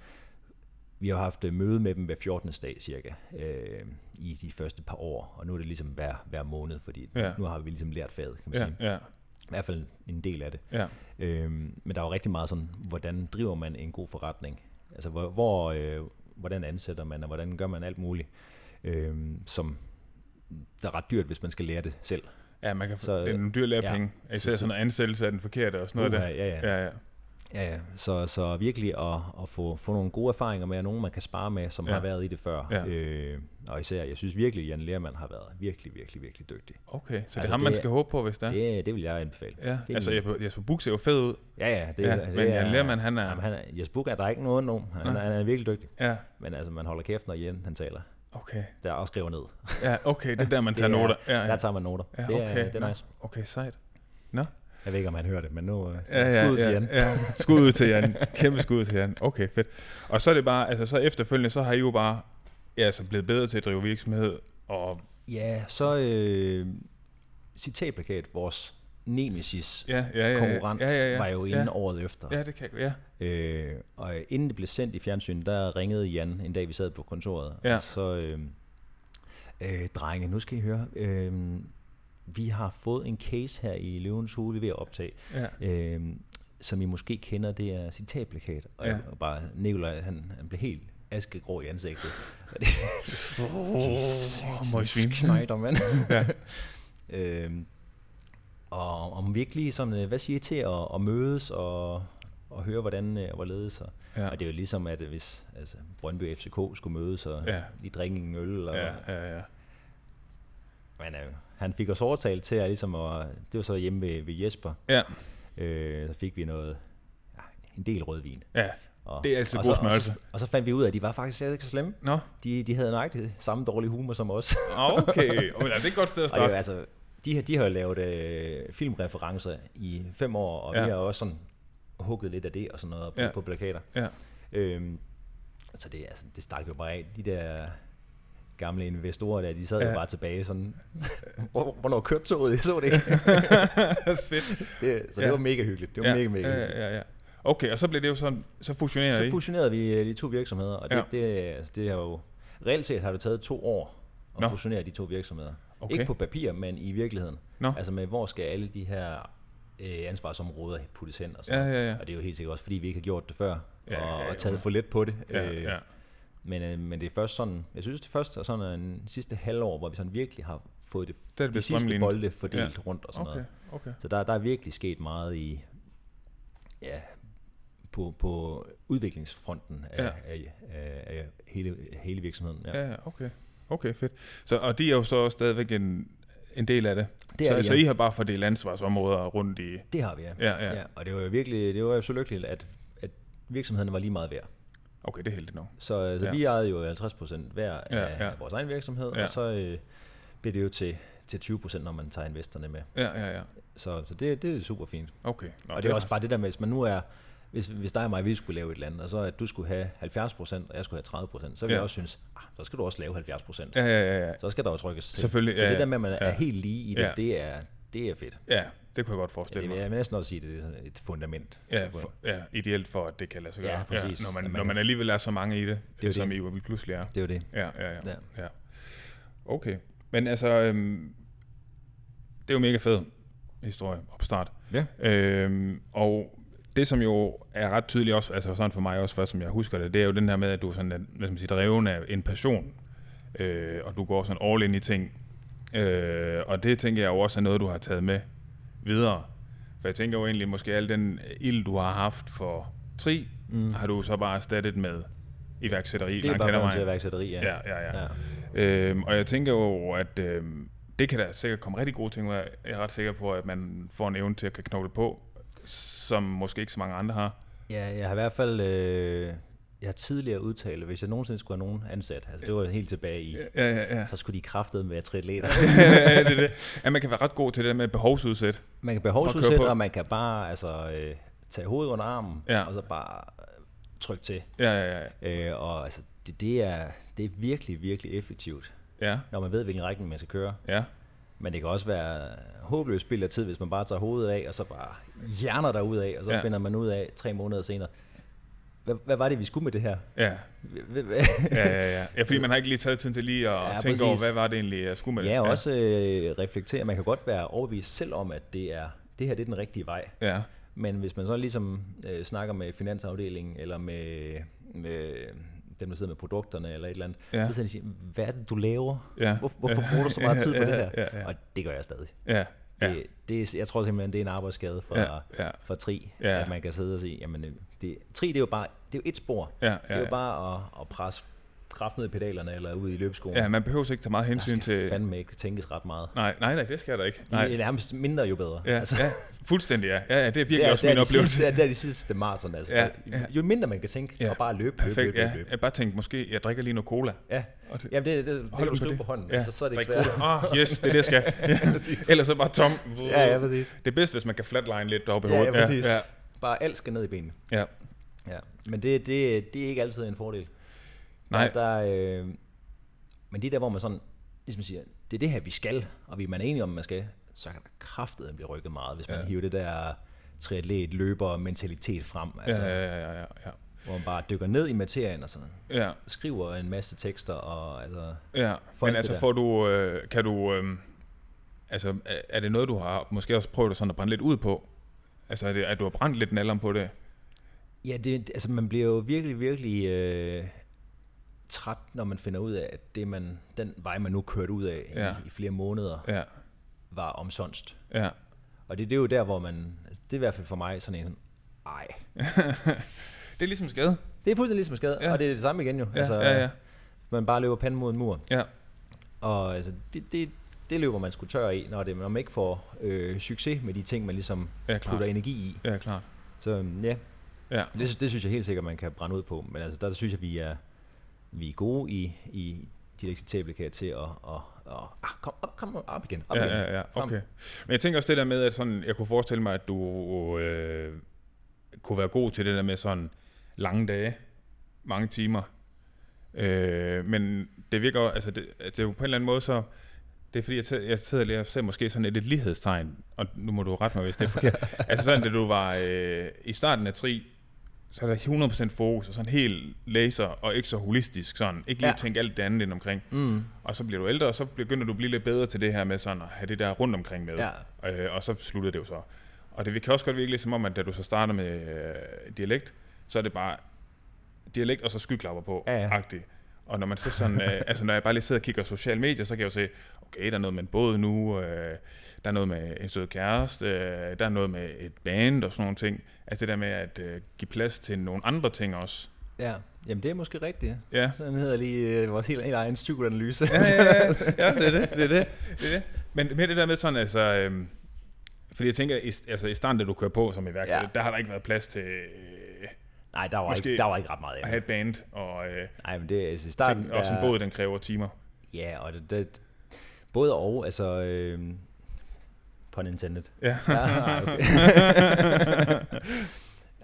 [SPEAKER 2] vi har haft øh, møde med dem hver 14. dag cirka, øh, i de første par år, og nu er det ligesom hver, hver måned, fordi
[SPEAKER 1] Ja.
[SPEAKER 2] nu har vi ligesom lært faget, kan man
[SPEAKER 1] Ja,
[SPEAKER 2] sige.
[SPEAKER 1] ja,
[SPEAKER 2] I hvert fald en del af det.
[SPEAKER 1] ja.
[SPEAKER 2] Øhm, men der er jo rigtig meget sådan, hvordan driver man en god forretning? Altså, hvor, hvor øh, hvordan ansætter man, og hvordan gør man alt muligt, øhm, som der er ret dyrt, hvis man skal lære det selv.
[SPEAKER 1] Ja, man kan få,
[SPEAKER 2] Så,
[SPEAKER 1] det er nogle dyre lærepenge.
[SPEAKER 2] ja.
[SPEAKER 1] Især
[SPEAKER 2] Så-
[SPEAKER 1] sådan en ansættelse af den forkerte og sådan noget
[SPEAKER 2] Uha,
[SPEAKER 1] der.
[SPEAKER 2] ja, ja.
[SPEAKER 1] Ja, ja.
[SPEAKER 2] Ja. Så, så virkelig at, at få, få nogle gode erfaringer med, og nogen man kan spare med, som
[SPEAKER 1] Ja.
[SPEAKER 2] har været i det før.
[SPEAKER 1] Ja.
[SPEAKER 2] Øh, og især, jeg synes virkelig, Jan Lermand har været virkelig, virkelig, virkelig dygtig.
[SPEAKER 1] Okay, så det er
[SPEAKER 2] Altså,
[SPEAKER 1] ham, man
[SPEAKER 2] det-
[SPEAKER 1] skal håbe på, hvis det er.
[SPEAKER 2] Det, det vil jeg anbefale.
[SPEAKER 1] Ja,
[SPEAKER 2] det er
[SPEAKER 1] altså Jesper, Jesper Buch ser jo fed ud.
[SPEAKER 2] Ja, ja. Det,
[SPEAKER 1] Ja,
[SPEAKER 2] det
[SPEAKER 1] men Jan Lermand, han er-
[SPEAKER 2] Jamen, han er Jes Buk er der ikke noget om. Han,
[SPEAKER 1] Nej.
[SPEAKER 2] han er virkelig dygtig.
[SPEAKER 1] Ja,
[SPEAKER 2] Men altså, man holder kæft, når Jan han taler.
[SPEAKER 1] Okay.
[SPEAKER 2] Der også skriver ned.
[SPEAKER 1] Ja, okay, det er der, man tager
[SPEAKER 2] er-
[SPEAKER 1] noter. Ja,
[SPEAKER 2] Der
[SPEAKER 1] ja.
[SPEAKER 2] tager man noter.
[SPEAKER 1] Ja,
[SPEAKER 2] det, er,
[SPEAKER 1] okay.
[SPEAKER 2] det er
[SPEAKER 1] Nå,
[SPEAKER 2] nice.
[SPEAKER 1] Okay, sejt.
[SPEAKER 2] Jeg ved ikke, om han hører det, men nu øh,
[SPEAKER 1] Ja, ja,
[SPEAKER 2] skud til
[SPEAKER 1] ja,
[SPEAKER 2] Jan.
[SPEAKER 1] ja. Skud ud til Jan. Kæmpe skud til Jan. Okay, fedt. Og så er det bare, altså så efterfølgende, så har I jo bare ja, så blevet bedre til at drive virksomhed. Og
[SPEAKER 2] Ja, så øh, citatplakat, vores nemesis
[SPEAKER 1] ja, ja, ja, ja,
[SPEAKER 2] konkurrent,
[SPEAKER 1] ja, ja, ja,
[SPEAKER 2] var jo inde
[SPEAKER 1] ja.
[SPEAKER 2] året efter.
[SPEAKER 1] Ja, det kan jeg. Ja.
[SPEAKER 2] Øh, og inden det blev sendt i fjernsyn, der ringede Jan en dag, vi sad på kontoret.
[SPEAKER 1] Ja.
[SPEAKER 2] Og så, øh, øh, drenge, nu skal I høre. Øh, vi har fået en case her i Løvens Hule, vi ved at optage.
[SPEAKER 1] Ja.
[SPEAKER 2] Øh, som I måske kender, det er citatplakat. Og,
[SPEAKER 1] Ja.
[SPEAKER 2] ja. og bare Nikolaj, han, han blev helt askegrå i ansigtet.
[SPEAKER 1] Åh, må I svine.
[SPEAKER 2] Schneider, mand.
[SPEAKER 1] Ja.
[SPEAKER 2] øhm, og om virkelig sådan, øh, hvad siger I til at, at mødes og, og høre, hvordan øh, hvorledes? Og,
[SPEAKER 1] Ja.
[SPEAKER 2] og det er jo ligesom, at hvis altså, Brøndby og FCK skulle mødes og
[SPEAKER 1] Ja.
[SPEAKER 2] lige drikke en øl. Og,
[SPEAKER 1] Ja, ja, ja.
[SPEAKER 2] Men øh, han fik os overtalt til at, ligesom at, det var så hjemme ved, ved Jesper,
[SPEAKER 1] Ja,
[SPEAKER 2] øh, så fik vi noget, ja, en del rødvin.
[SPEAKER 1] ja.
[SPEAKER 2] Og,
[SPEAKER 1] Det er altid
[SPEAKER 2] og
[SPEAKER 1] god
[SPEAKER 2] så, og,
[SPEAKER 1] smørelse.
[SPEAKER 2] så, og så fandt vi ud af, at de var faktisk ikke så slemme.
[SPEAKER 1] Nå,
[SPEAKER 2] De, de havde nøjagtigt samme dårlige humor som os.
[SPEAKER 1] okay. Oh, ja, det er et godt sted at
[SPEAKER 2] Og det
[SPEAKER 1] starte.
[SPEAKER 2] altså, de, har- de har jo lavet øh, filmreferencer i fem år, og
[SPEAKER 1] Ja.
[SPEAKER 2] ja. vi har også sådan hugget lidt af det og sådan noget på,
[SPEAKER 1] Ja.
[SPEAKER 2] ja. på plakater.
[SPEAKER 1] Ja.
[SPEAKER 2] Øhm, så det, altså, det stak jo bare af. De der gamle investorer der, de sad
[SPEAKER 1] Ja.
[SPEAKER 2] ja. jo bare tilbage sådan, "Hvor- hvornår kørte toget? Jeg så det.
[SPEAKER 1] Fedt.
[SPEAKER 2] det, så det
[SPEAKER 1] Ja.
[SPEAKER 2] var mega hyggeligt. Det var
[SPEAKER 1] ja,
[SPEAKER 2] mega, mega
[SPEAKER 1] ja,
[SPEAKER 2] hyggeligt.
[SPEAKER 1] ja, ja. Okay, og så blev det jo sådan, så fusionerer
[SPEAKER 2] Så
[SPEAKER 1] I.
[SPEAKER 2] fusionerede vi øh, de to virksomheder, og det,
[SPEAKER 1] Ja.
[SPEAKER 2] ja. det, altså, det har jo, reelt set har det taget to år at
[SPEAKER 1] Nå.
[SPEAKER 2] fusionere de to virksomheder.
[SPEAKER 1] Okay.
[SPEAKER 2] Ikke på papir, men i virkeligheden.
[SPEAKER 1] Nå.
[SPEAKER 2] Altså med, hvor skal alle de her øh, ansvarsområder puttes hen og
[SPEAKER 1] Ja,
[SPEAKER 2] sådan
[SPEAKER 1] ja, ja.
[SPEAKER 2] Og det er jo helt sikkert også, fordi vi ikke har gjort det før,
[SPEAKER 1] Ja,
[SPEAKER 2] og,
[SPEAKER 1] ja, ja.
[SPEAKER 2] og taget for let på det.
[SPEAKER 1] Ja,
[SPEAKER 2] Øh,
[SPEAKER 1] ja.
[SPEAKER 2] Men, øh, men det er først sådan, jeg synes det er først sådan en sidste halvår, hvor vi sådan virkelig har fået det,
[SPEAKER 1] det
[SPEAKER 2] de sidste bolde fordelt
[SPEAKER 1] Ja.
[SPEAKER 2] rundt og sådan
[SPEAKER 1] Okay,
[SPEAKER 2] noget.
[SPEAKER 1] okay.
[SPEAKER 2] Så der, der er virkelig sket meget i, ja, på, på udviklingsfronten af,
[SPEAKER 1] Ja.
[SPEAKER 2] ja. af, af, af hele, hele virksomheden. Ja.
[SPEAKER 1] Ja, ja, okay. Okay, fedt. Så, og de er jo så også stadigvæk en, en del af det.
[SPEAKER 2] Det er
[SPEAKER 1] så,
[SPEAKER 2] det,
[SPEAKER 1] så
[SPEAKER 2] ja.
[SPEAKER 1] I har bare fordelt ansvarsområder rundt i...
[SPEAKER 2] Det har vi, ja.
[SPEAKER 1] Ja, ja.
[SPEAKER 2] ja. Og det var jo virkelig, det var jo så lykkeligt, at, at virksomhederne var lige meget værd.
[SPEAKER 1] Okay, det er heldigt nok.
[SPEAKER 2] Så, så
[SPEAKER 1] Ja.
[SPEAKER 2] vi ejede jo 50% hver af
[SPEAKER 1] ja.
[SPEAKER 2] ja. vores egen virksomhed,
[SPEAKER 1] Ja.
[SPEAKER 2] og så øh, blev det jo til, til 20%, når man tager investorerne med.
[SPEAKER 1] Ja, ja, ja.
[SPEAKER 2] Så, så det, det er super fint.
[SPEAKER 1] Okay. Nå,
[SPEAKER 2] og det er også bare det der med, hvis man nu er, hvis, hvis dig og mig, vi skulle lave et eller andet, og så at du skulle have 70%, og jeg skulle have 30%, så vil
[SPEAKER 1] Ja.
[SPEAKER 2] ja. jeg også synes, ah, så skal du også lave 70%.
[SPEAKER 1] Ja, ja, ja, ja.
[SPEAKER 2] Så skal der jo trykkes til.
[SPEAKER 1] Selvfølgelig,
[SPEAKER 2] Så
[SPEAKER 1] ja,
[SPEAKER 2] det
[SPEAKER 1] ja.
[SPEAKER 2] der med, at man
[SPEAKER 1] Ja.
[SPEAKER 2] er helt lige i det,
[SPEAKER 1] Ja.
[SPEAKER 2] det, er, det er fedt.
[SPEAKER 1] Ja, det kunne jeg godt
[SPEAKER 2] Ja,
[SPEAKER 1] forestille
[SPEAKER 2] det vil
[SPEAKER 1] mig.
[SPEAKER 2] jeg vil næsten også sige, det er sådan et fundament.
[SPEAKER 1] Ja, for, ja, ideelt for, at det kan lade sig gøre.
[SPEAKER 2] Ja, præcis.
[SPEAKER 1] når, man,
[SPEAKER 2] At man
[SPEAKER 1] når man alligevel er så mange i det,
[SPEAKER 2] Det er
[SPEAKER 1] som
[SPEAKER 2] det.
[SPEAKER 1] I jo pludselig er.
[SPEAKER 2] Det er jo det.
[SPEAKER 1] Ja, ja, ja.
[SPEAKER 2] Ja.
[SPEAKER 1] ja. Okay. Men altså, øhm, det er jo mega fed historie opstart.
[SPEAKER 2] Ja.
[SPEAKER 1] Øhm, og det, som jo er ret tydeligt også, altså sådan for mig også, først som jeg husker det, det er jo den her med, at du er sådan, at, hvad skal man sige, dreven af en passion, øh, og du går sådan all in i ting. Øh, og det tænker jeg jo også er noget, du har taget med videre. For jeg tænker jo egentlig, måske al den ild, du har haft for tri, mm. har du så bare erstattet med iværksætteri.
[SPEAKER 2] Det er bare blevet til iværksætteri, ja.
[SPEAKER 1] Ja, ja, ja.
[SPEAKER 2] ja.
[SPEAKER 1] Øhm, og jeg tænker jo, at øhm, det kan der sikkert komme rigtig gode ting ud af. Jeg er ret sikker på, at man får en evne til at kan knogle på, som måske ikke så mange andre har.
[SPEAKER 2] Ja, jeg har i hvert fald... Øh, jeg har tidligere udtalt, hvis jeg nogensinde skulle have nogen ansat, altså det var helt tilbage i,
[SPEAKER 1] Ja, ja, ja.
[SPEAKER 2] så skulle de kraftede med triatleter.
[SPEAKER 1] ja, det er det. Ja, man kan være ret god til det der med behovsudsæt.
[SPEAKER 2] Man kan behovsudsætte,
[SPEAKER 1] på.
[SPEAKER 2] og man kan bare altså, øh, tage hovedet under armen,
[SPEAKER 1] Ja.
[SPEAKER 2] og så bare øh, trykke til.
[SPEAKER 1] Ja, ja, ja.
[SPEAKER 2] Øh, og altså, det, det, er, det er virkelig, virkelig effektivt,
[SPEAKER 1] Ja,
[SPEAKER 2] når man ved, hvilken retning man skal køre.
[SPEAKER 1] ja.
[SPEAKER 2] Men det kan også være håbløst spild af tid, hvis man bare tager hovedet af, og så bare hjerner der ud af, og så
[SPEAKER 1] Ja.
[SPEAKER 2] ja. finder man ud af tre måneder senere, hvad, hvad var det, vi skulle med det her?
[SPEAKER 1] Ja, ja, ja, ja. ja fordi man har ikke lige taget tiden til lige at
[SPEAKER 2] Ja,
[SPEAKER 1] ja, tænke over,
[SPEAKER 2] præcis.
[SPEAKER 1] hvad var det egentlig, jeg skulle med det.
[SPEAKER 2] Ja, og også øh, reflektere. Man kan godt være overbevist selv om, at det er det her det er den rigtige vej.
[SPEAKER 1] Ja,
[SPEAKER 2] Men hvis man så ligesom øh, snakker med finansafdelingen, eller med, med dem, der sidder med produkterne, eller et eller andet,
[SPEAKER 1] Ja.
[SPEAKER 2] så sidder de og siger, hvad er det, du laver?
[SPEAKER 1] ja.
[SPEAKER 2] Hvor, hvorfor bruger du så meget tid på det her?
[SPEAKER 1] Ja, ja,
[SPEAKER 2] Og det gør jeg stadig.
[SPEAKER 1] ja. Ja,
[SPEAKER 2] Det, det, er- jeg tror simpelthen, det er en arbejdsskade for,
[SPEAKER 1] ja, ja,
[SPEAKER 2] for Tri,
[SPEAKER 1] Ja.
[SPEAKER 2] at man kan sidde og sige, jamen, det, Tri, det er jo bare, det er jo et spor.
[SPEAKER 1] ja,
[SPEAKER 2] Det er
[SPEAKER 1] ja,
[SPEAKER 2] jo
[SPEAKER 1] ja.
[SPEAKER 2] bare at, at presse kraft ned i pedalerne, eller ud i løbeskoen.
[SPEAKER 1] ja, man behøver ikke tage meget
[SPEAKER 2] der
[SPEAKER 1] hensyn
[SPEAKER 2] skal
[SPEAKER 1] til...
[SPEAKER 2] fandme ikke tænkes ret meget.
[SPEAKER 1] Nej, nej, nej, det skal der ikke.
[SPEAKER 2] Det
[SPEAKER 1] Nej.
[SPEAKER 2] er nærmest mindre jo bedre.
[SPEAKER 1] Ja, altså, ja, fuldstændig ja. Ja, ja, det er virkelig
[SPEAKER 2] det er,
[SPEAKER 1] også
[SPEAKER 2] det er
[SPEAKER 1] min oplevelse.
[SPEAKER 2] Sidste, det er de sidste maraton, altså.
[SPEAKER 1] Ja,
[SPEAKER 2] Ja,
[SPEAKER 1] ja.
[SPEAKER 2] Jo mindre man kan tænke,
[SPEAKER 1] Ja,
[SPEAKER 2] og bare løbe, løbe, løbe,
[SPEAKER 1] ja.
[SPEAKER 2] løbe, løbe.
[SPEAKER 1] Jeg bare tænkte, måske jeg drikker lige noget cola.
[SPEAKER 2] Ja,
[SPEAKER 1] det,
[SPEAKER 2] Jamen, det, det, det, det kan du
[SPEAKER 1] på
[SPEAKER 2] skrive
[SPEAKER 1] det.
[SPEAKER 2] på hånden,
[SPEAKER 1] Ja,
[SPEAKER 2] ja. så, er det ikke svært.
[SPEAKER 1] Ah, yes, det er det, jeg skal.
[SPEAKER 2] præcis.
[SPEAKER 1] Ellers så bare tom.
[SPEAKER 2] Ja, ja, præcis.
[SPEAKER 1] Det er bedst, hvis man kan flatline lidt deroppe i
[SPEAKER 2] Ja,
[SPEAKER 1] hovedet.
[SPEAKER 2] ja, præcis.
[SPEAKER 1] Ja,
[SPEAKER 2] Bare alt skal ned i benene.
[SPEAKER 1] ja.
[SPEAKER 2] Ja. Men det, det, det er ikke altid en fordel.
[SPEAKER 1] Nej.
[SPEAKER 2] Der, der, øh, men det er der, hvor man sådan, ligesom siger, det er det her, vi skal, og vi man er enige om, man skal, så kan der kraftet blive rykket meget, hvis man
[SPEAKER 1] Ja.
[SPEAKER 2] hiver det der triatlet, løber mentalitet frem, altså,
[SPEAKER 1] Ja, ja, ja, ja, ja.
[SPEAKER 2] hvor man bare dykker ned i materien og sådan,
[SPEAKER 1] Ja,
[SPEAKER 2] skriver en masse tekster, og altså,
[SPEAKER 1] ja. Men
[SPEAKER 2] alt
[SPEAKER 1] altså, får du, øh, kan du, øh, altså, er- det noget, du har måske også prøvet sådan at brænde lidt ud på? Altså, er det, at du har brændt lidt nalderen på det?
[SPEAKER 2] Ja, det, altså man bliver jo virkelig, virkelig øh, træt, når man finder ud af, at det man, den vej, man nu kørte ud af
[SPEAKER 1] Ja.
[SPEAKER 2] i, i flere måneder,
[SPEAKER 1] Ja,
[SPEAKER 2] var omsonst.
[SPEAKER 1] ja.
[SPEAKER 2] Og det, det er jo der, hvor man, altså det er i hvert fald for mig sådan en, sådan, ej.
[SPEAKER 1] Det er ligesom skade.
[SPEAKER 2] Det er fuldstændig ligesom skade,
[SPEAKER 1] Ja.
[SPEAKER 2] og det er det samme igen jo.
[SPEAKER 1] Ja,
[SPEAKER 2] altså,
[SPEAKER 1] ja, ja.
[SPEAKER 2] Man bare løber panden mod en mur.
[SPEAKER 1] Ja,
[SPEAKER 2] Og altså, det, det, det løber man sgu tør i, når, det, når man ikke får øh, succes med de ting, man ligesom
[SPEAKER 1] ja
[SPEAKER 2] putter energi i.
[SPEAKER 1] Ja, klart.
[SPEAKER 2] Så ja,
[SPEAKER 1] Ja,
[SPEAKER 2] det, det synes jeg helt sikkert, man kan brænde ud på. Men altså, der synes jeg, vi er, vi er gode i, i de til at, at, at, at ah, kom, op, kom op igen. Op
[SPEAKER 1] ja,
[SPEAKER 2] igen.
[SPEAKER 1] ja, ja, okay. Men jeg tænker også det der med, at sådan, jeg kunne forestille mig, at du øh, kunne være god til det der med sådan lange dage, mange timer. Øh, men det virker, altså det, det er jo på en eller anden måde så, det er fordi, jeg, tæ- jeg sidder lige og ser måske sådan et, et lighedstegn, og nu må du rette mig, hvis det er forkert. altså sådan, da du var øh, i starten af tri, så er der 100% fokus, og sådan helt laser, og ikke så holistisk, sådan. Ikke lige
[SPEAKER 2] Ja.
[SPEAKER 1] tænke alt det andet ind omkring.
[SPEAKER 2] Mm.
[SPEAKER 1] Og så bliver du ældre, og så begynder du at blive lidt bedre til det her med sådan at have det der rundt omkring med.
[SPEAKER 2] Ja.
[SPEAKER 1] Øh, og så slutter det jo så. Og det kan også godt virke lidt som om, at da du så starter med øh, dialekt, så er det bare dialekt og så skyklapper på,
[SPEAKER 2] Ja, ja.
[SPEAKER 1] agtigt. Og når man så sådan, øh, altså når jeg bare lige sidder og kigger sociale medier, så kan jeg jo se, okay, der er noget med en båd nu, øh, der er noget med en sød kæreste, øh, der er noget med et band og sådan nogle ting. Altså det der med at øh, give plads til nogle andre ting også.
[SPEAKER 2] Ja, jamen det er måske rigtigt.
[SPEAKER 1] Ja,
[SPEAKER 2] Sådan hedder lige øh, vores helt, helt egen psykoanalyse.
[SPEAKER 1] ja, ja, ja, ja, det er det, det er det, det er det. Men med det der med sådan, altså, øhm, fordi jeg tænker, altså i starten, da du kører på som iværksætter,
[SPEAKER 2] Ja.
[SPEAKER 1] der har der ikke været plads til øh,
[SPEAKER 2] Nej, der var, ikke, der var ikke ret meget
[SPEAKER 1] at
[SPEAKER 2] af
[SPEAKER 1] have et band, og øh,
[SPEAKER 2] Nej, men det er altså i starten...
[SPEAKER 1] ting, også en
[SPEAKER 2] der-
[SPEAKER 1] båd, den kræver timer.
[SPEAKER 2] Ja, og det, det både og, altså... Øh, pun intended.
[SPEAKER 1] Ja.
[SPEAKER 2] ja okay.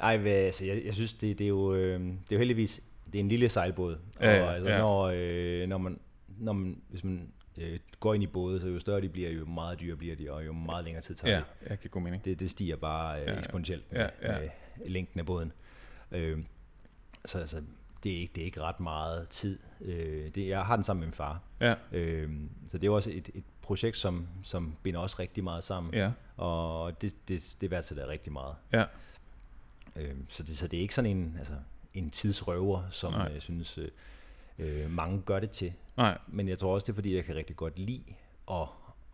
[SPEAKER 2] Ej, hvad, altså, jeg, jeg synes, det, det, er jo, øh, det er jo heldigvis det er en lille sejlbåd.
[SPEAKER 1] Ja, ja,
[SPEAKER 2] og altså,
[SPEAKER 1] ja.
[SPEAKER 2] når, øh, når man, når man, hvis man øh, går ind i både, så jo større de bliver, jo meget dyrere bliver de, og jo meget længere tid tager
[SPEAKER 1] Ja,
[SPEAKER 2] det.
[SPEAKER 1] jeg giver god mening.
[SPEAKER 2] Det, det stiger bare øh,
[SPEAKER 1] Ja, ja.
[SPEAKER 2] eksponentielt
[SPEAKER 1] Ja,
[SPEAKER 2] med,
[SPEAKER 1] ja.
[SPEAKER 2] med længden af båden. Øh, så altså, det er, ikke, det er ikke ret meget tid. Øh, det, jeg har den sammen med min far.
[SPEAKER 1] Ja,
[SPEAKER 2] Øh, så det er også et, et projekt, som, som binder os rigtig meget sammen.
[SPEAKER 1] ja,
[SPEAKER 2] Og det, det, det værdsætter jeg rigtig meget.
[SPEAKER 1] ja,
[SPEAKER 2] Øh, så, det, så det er ikke sådan en, altså, en tidsrøver, som
[SPEAKER 1] Nej.
[SPEAKER 2] jeg synes, øh, øh, mange gør det til.
[SPEAKER 1] nej,
[SPEAKER 2] Men jeg tror også, det er fordi, jeg kan rigtig godt lide at,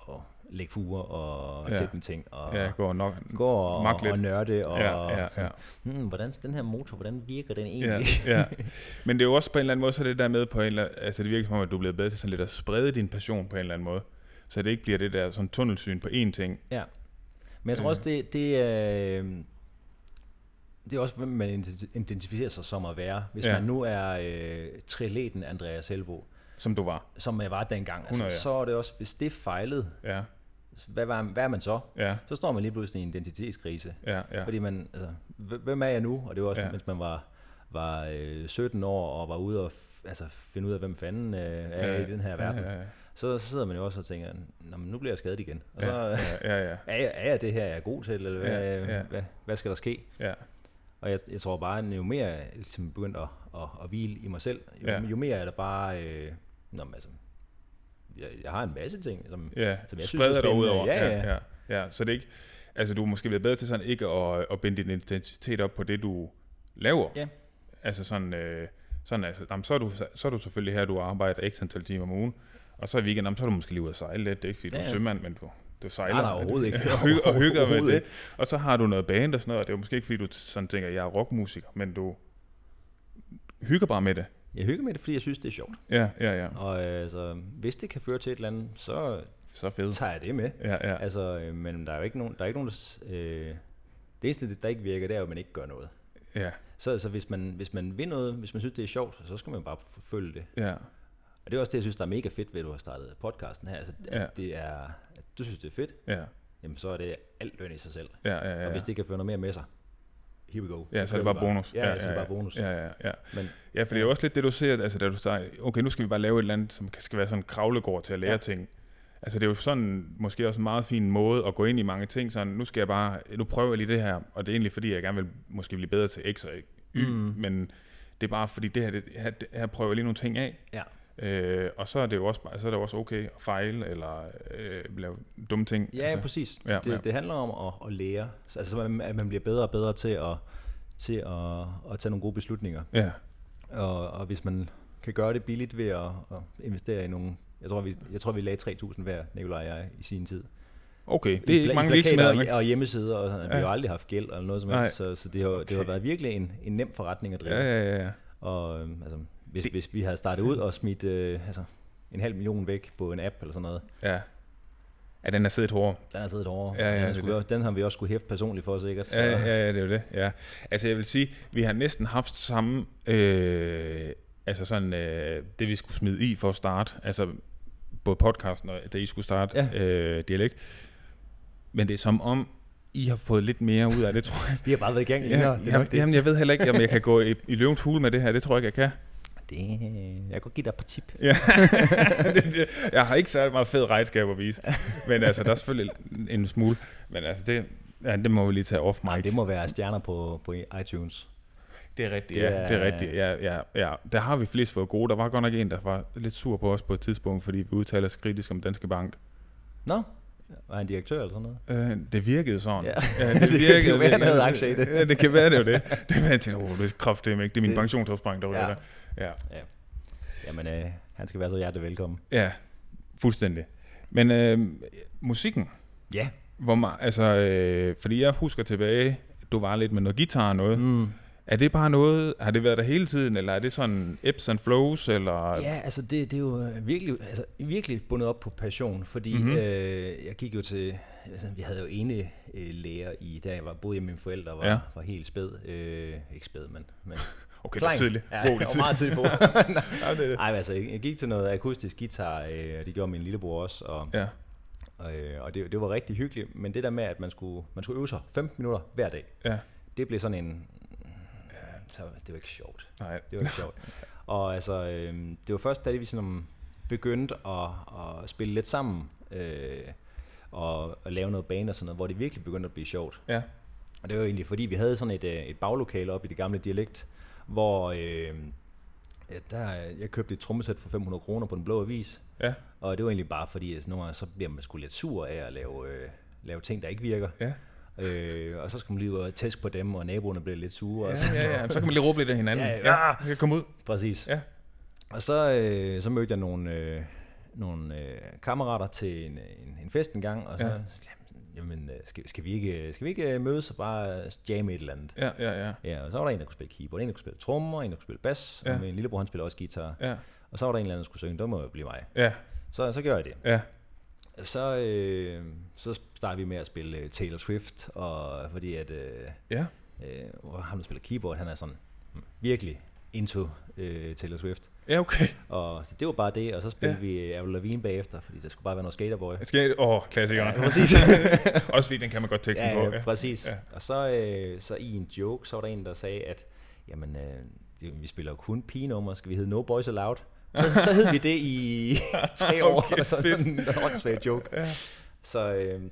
[SPEAKER 2] at lægge fuger og
[SPEAKER 1] Ja.
[SPEAKER 2] ja. tætte ting. Og
[SPEAKER 1] ja, går nok.
[SPEAKER 2] gå og, og nørde. Og,
[SPEAKER 1] Ja, ja, ja.
[SPEAKER 2] Hmm, hvordan, den her motor, hvordan virker den
[SPEAKER 1] Ja,
[SPEAKER 2] egentlig?
[SPEAKER 1] ja. Men det er jo også på en eller anden måde, så det der med på en eller altså det virker som om, at du er blevet bedre til sådan lidt at sprede din passion på en eller anden måde. Så det ikke bliver det der sådan tunnelsyn på én ting.
[SPEAKER 2] Ja. Men jeg tror også, det, det er... Øh, det er også, hvem man identi- identificerer sig som at være. Hvis
[SPEAKER 1] Ja.
[SPEAKER 2] ja. man nu er øh, triatleten Andreas Helbo,
[SPEAKER 1] Som du var.
[SPEAKER 2] som jeg var dengang,
[SPEAKER 1] 100,
[SPEAKER 2] altså, så er det også, hvis det fejlede,
[SPEAKER 1] Ja,
[SPEAKER 2] hvad, var, hvad er man så?
[SPEAKER 1] ja,
[SPEAKER 2] Så står man lige pludselig i en identitetskrise.
[SPEAKER 1] ja, ja.
[SPEAKER 2] Fordi man, altså, hv- hvem er jeg nu? Og det var også,
[SPEAKER 1] Ja.
[SPEAKER 2] mens man var, var øh, 17 år og var ude og f- altså, finde ud af, hvem fanden øh, er
[SPEAKER 1] ja,
[SPEAKER 2] i den her verden.
[SPEAKER 1] Ja, ja, ja.
[SPEAKER 2] Så, så sidder man jo også og tænker, Nå, men nu bliver jeg skadet igen. Og
[SPEAKER 1] Ja,
[SPEAKER 2] så,
[SPEAKER 1] ja, ja, ja.
[SPEAKER 2] er, jeg, er jeg det her, jeg er god til, eller hvad,
[SPEAKER 1] Ja,
[SPEAKER 2] ja. Hvad, hvad skal der ske?
[SPEAKER 1] ja.
[SPEAKER 2] Og jeg, jeg tror bare, at jo mere jeg ligesom begyndte at, at, at hvile i mig selv, jo,
[SPEAKER 1] ja.
[SPEAKER 2] jo mere er der bare... Øh, nå, men altså, jeg, jeg har en masse ting, som,
[SPEAKER 1] Ja,
[SPEAKER 2] som jeg synes er
[SPEAKER 1] dig ud
[SPEAKER 2] spændende.
[SPEAKER 1] over.
[SPEAKER 2] Ja, ja.
[SPEAKER 1] ja, ja. Så det er ikke, altså du er måske været bedre til sådan ikke at, at binde din identitet op på det, du laver.
[SPEAKER 2] Ja.
[SPEAKER 1] Altså sådan, øh, sådan altså, jamen, så, er du, så er du selvfølgelig her, du arbejder x antal timer om ugen, og så i weekenden, jamen, så er du måske lige ude at sejle lidt. Det er ikke, fordi
[SPEAKER 2] Ja,
[SPEAKER 1] du er
[SPEAKER 2] ja.
[SPEAKER 1] sømand, men du, du sejler.
[SPEAKER 2] Nej, nej, overhovedet ikke.
[SPEAKER 1] og, hygger, og hygger med det. Og så har du noget band og sådan noget, og det er jo måske ikke, fordi du sådan tænker, jeg er rockmusiker, men du hygger bare med det.
[SPEAKER 2] Jeg hygger med det, fordi jeg synes, det er sjovt.
[SPEAKER 1] Ja, ja, ja.
[SPEAKER 2] Og øh, altså, hvis det kan føre til et eller andet, så
[SPEAKER 1] Så fedt.
[SPEAKER 2] tager jeg det med.
[SPEAKER 1] Ja, ja.
[SPEAKER 2] Altså, øh, men der er jo ikke nogen, der er ikke nogen, der... Øh, det eneste, der ikke virker, det er jo, at man ikke gør noget.
[SPEAKER 1] Ja,
[SPEAKER 2] Så altså, hvis man, hvis man vil noget, hvis man synes, det er sjovt, så skal man bare forfølge det.
[SPEAKER 1] ja.
[SPEAKER 2] Og det er også det, jeg synes, der er mega fedt ved, at du har startet podcasten her. Altså, at
[SPEAKER 1] Ja.
[SPEAKER 2] det er, at du synes, det er fedt,
[SPEAKER 1] Ja,
[SPEAKER 2] jamen så er det alt løn i sig selv.
[SPEAKER 1] ja, ja. ja.
[SPEAKER 2] Og hvis det kan føre noget mere med sig, here we go.
[SPEAKER 1] Ja, så er det bare bonus.
[SPEAKER 2] Ja, ja, så er det bare bonus.
[SPEAKER 1] Ja, ja, ja.
[SPEAKER 2] Men
[SPEAKER 1] Ja, for det er jo også lidt det, du ser, altså da du starter, okay, nu skal vi bare lave et eller andet, som skal være sådan en kravlegård til at lære ja. Ting. Altså det er jo sådan, måske også en meget fin måde at gå ind i mange ting, sådan, nu skal jeg bare, nu prøver jeg lige det her, og det er egentlig fordi, jeg gerne vil måske blive bedre til X og Y. Mm. men det er bare fordi, det her, det, her, det her prøver jeg lige nogle ting af.
[SPEAKER 2] Ja.
[SPEAKER 1] Øh, og så er det jo også, så er det også okay at fejle, eller øh, lave dumme ting.
[SPEAKER 2] Ja, altså, præcis.
[SPEAKER 1] ja,
[SPEAKER 2] det,
[SPEAKER 1] ja.
[SPEAKER 2] det handler om at, at lære. Så, altså, at man- at man bliver bedre og bedre til at, til at, at tage nogle gode beslutninger.
[SPEAKER 1] Ja,
[SPEAKER 2] Og, og hvis man kan gøre det billigt ved at, at investere i nogle... Jeg tror, vi, jeg tror, vi lagde 3.000 hver, Nikolaj og jeg, i sin tid.
[SPEAKER 1] okay. Det
[SPEAKER 2] I
[SPEAKER 1] er ikke
[SPEAKER 2] pla-
[SPEAKER 1] mange
[SPEAKER 2] i
[SPEAKER 1] virksomheder,
[SPEAKER 2] og, og hjemmesider, og sådan. vi
[SPEAKER 1] Ja.
[SPEAKER 2] har jo aldrig haft gæld eller noget som helst, så, så det, har, okay. det har været virkelig en, en nem forretning at drive.
[SPEAKER 1] Ja, ja, ja, ja.
[SPEAKER 2] Og øhm, altså, hvis,
[SPEAKER 1] Det-
[SPEAKER 2] hvis vi havde startet ud og smidt øh, altså, en halv million væk på en app eller sådan noget,
[SPEAKER 1] Ja, ja den er siddet hårdt.
[SPEAKER 2] den har siddet over.
[SPEAKER 1] Ja, ja,
[SPEAKER 2] den, skulle
[SPEAKER 1] er
[SPEAKER 2] den har vi også skulle hæfte personligt for sikkert. Så,
[SPEAKER 1] Ja, ja, ja, det er jo det. Ja. Altså jeg vil sige, vi har næsten haft samme, øh, altså sådan, øh, det vi skulle smide i for at starte, altså både podcasten og da I skulle starte
[SPEAKER 2] Ja.
[SPEAKER 1] øh, dialekt. Men det er som om, I har fået lidt mere ud af det, tror jeg.
[SPEAKER 2] Vi har bare været i gang
[SPEAKER 1] Ja,
[SPEAKER 2] længere. det er
[SPEAKER 1] jamen,
[SPEAKER 2] det.
[SPEAKER 1] jamen, jeg ved heller ikke, om jeg kan gå i, i løvens hule med det her. Det tror jeg ikke, jeg kan.
[SPEAKER 2] Det. Jeg kan godt give dig et par tip.
[SPEAKER 1] Ja. det, det, jeg har ikke særlig meget fed regnskab at vise. Men altså, der er selvfølgelig en smule. Men altså, det, ja, det må vi lige tage off
[SPEAKER 2] Nej,
[SPEAKER 1] mic.
[SPEAKER 2] det må være stjerner på, på iTunes.
[SPEAKER 1] Det er rigtigt,
[SPEAKER 2] Det
[SPEAKER 1] ja.
[SPEAKER 2] er-
[SPEAKER 1] Det er rigtigt, ja, ja, ja. Der har vi flest fået gode. Der var godt nok en, der var lidt sur på os på et tidspunkt, fordi vi udtaler os kritisk om Danske Bank.
[SPEAKER 2] Nå, var han direktør eller sådan noget?
[SPEAKER 1] Øh, det virkede sådan.
[SPEAKER 2] Ja.
[SPEAKER 1] ja
[SPEAKER 2] Det kan- det kan være, han havde aktier i det.
[SPEAKER 1] Ja, det kan være, det er jo det. Det var jeg tænkte, oh, det er kraftedeme ikke. Det er min pensionsopsparing, der ryger
[SPEAKER 2] Ja.
[SPEAKER 1] der. Ja.
[SPEAKER 2] Jamen, øh, han skal være så hjertelig velkommen.
[SPEAKER 1] ja, fuldstændig. Men øh, musikken,
[SPEAKER 2] Ja.
[SPEAKER 1] hvor man, altså, øh, fordi jeg husker tilbage, du var lidt med noget guitar og noget.
[SPEAKER 2] Mm.
[SPEAKER 1] Er det bare noget, har det været der hele tiden, eller er det sådan ebbs and flows, eller?
[SPEAKER 2] Ja, altså det, det er jo øh, virkelig, altså, virkelig bundet op på passion, fordi
[SPEAKER 1] Mhm.
[SPEAKER 2] mm-hmm. øh, jeg gik jo til, altså, vi havde jo ene øh, lærer i, da jeg var, boede hjemme med mine forældre, var,
[SPEAKER 1] Ja.
[SPEAKER 2] ja. var helt spæd, øh, ikke spæd, men, men
[SPEAKER 1] Okay, det er tidligt.
[SPEAKER 2] Ja,
[SPEAKER 1] Wow, det
[SPEAKER 2] var meget tidligt på. Nej, men altså, jeg gik til noget akustisk guitar, øh, det gjorde min lillebror også, og,
[SPEAKER 1] Ja.
[SPEAKER 2] og, øh, og det, det var rigtig hyggeligt, men det der med, at man skulle, man skulle øve sig 15 minutter hver dag,
[SPEAKER 1] Ja.
[SPEAKER 2] det blev sådan en, så det var ikke sjovt.
[SPEAKER 1] Nej.
[SPEAKER 2] Det var ikke sjovt. Og altså, øh, det var først, da vi sådan begyndte at, at spille lidt sammen, øh, og, og lave noget bane og sådan noget, hvor det virkelig begyndte at blive sjovt.
[SPEAKER 1] Ja.
[SPEAKER 2] Og det var egentlig, fordi vi havde sådan et, øh, et baglokale op i det gamle dialekt, hvor øh, ja, der, jeg købte et trommesæt for 500 kroner på den blå avis,
[SPEAKER 1] Ja.
[SPEAKER 2] og det var egentlig bare fordi, at nogle gange, så bliver man sgu lidt sur af at lave, øh, lave ting, der ikke virker.
[SPEAKER 1] Ja.
[SPEAKER 2] Øh, og så skal man lige ud og tæske på dem, og naboerne bliver lidt sure.
[SPEAKER 1] Ja,
[SPEAKER 2] og så,
[SPEAKER 1] ja, ja. Så kan man lige råbe lidt af hinanden.
[SPEAKER 2] Ja, ja.
[SPEAKER 1] ja jeg komme ud.
[SPEAKER 2] Præcis.
[SPEAKER 1] Ja.
[SPEAKER 2] Og så, øh, så mødte jeg nogle, øh, nogle øh, kammerater til en, en, en fest en gang, og så,
[SPEAKER 1] Ja.
[SPEAKER 2] ja. Jamen, øh, skal, skal, vi ikke, skal vi ikke øh, mødes og bare jamme et eller andet?
[SPEAKER 1] Ja, ja, ja.
[SPEAKER 2] Ja, og så var der en, der kunne spille keyboard, en, der kunne spille trommer, en, der kunne spille bas,
[SPEAKER 1] Ja.
[SPEAKER 2] og min lillebror, han spiller også guitar.
[SPEAKER 1] Ja,
[SPEAKER 2] Og så var der en eller anden, der skulle synge, det må jo blive mig.
[SPEAKER 1] ja,
[SPEAKER 2] Så, så gjorde jeg det.
[SPEAKER 1] ja.
[SPEAKER 2] Så, øh, så startede vi med at spille øh, Taylor Swift, og fordi at, øh,
[SPEAKER 1] Ja,
[SPEAKER 2] øh, ham, der spiller keyboard, han er sådan mm, virkelig into øh, Taylor Swift.
[SPEAKER 1] Ja okay.
[SPEAKER 2] Og så det var bare det, og så spillede
[SPEAKER 1] Ja.
[SPEAKER 2] vi Avril Lavigne bagefter, fordi der skulle bare være noget skaterboy.
[SPEAKER 1] Skal Åh, oh, klassikerne.
[SPEAKER 2] Ja, præcis.
[SPEAKER 1] Også fordi den kan man godt teksten
[SPEAKER 2] Ja,
[SPEAKER 1] på.
[SPEAKER 2] ja, præcis.
[SPEAKER 1] Ja.
[SPEAKER 2] Ja. Og så, øh, så i en joke, så var der en, der sagde, at jamen, øh, det, vi spiller jo kun pigenummer, skal vi hedde No Boys Allowed? Så, så hed vi det i tre år,
[SPEAKER 1] Okay,
[SPEAKER 2] og så
[SPEAKER 1] fedt.
[SPEAKER 2] en åndssvag joke.
[SPEAKER 1] Ja.
[SPEAKER 2] Så øh,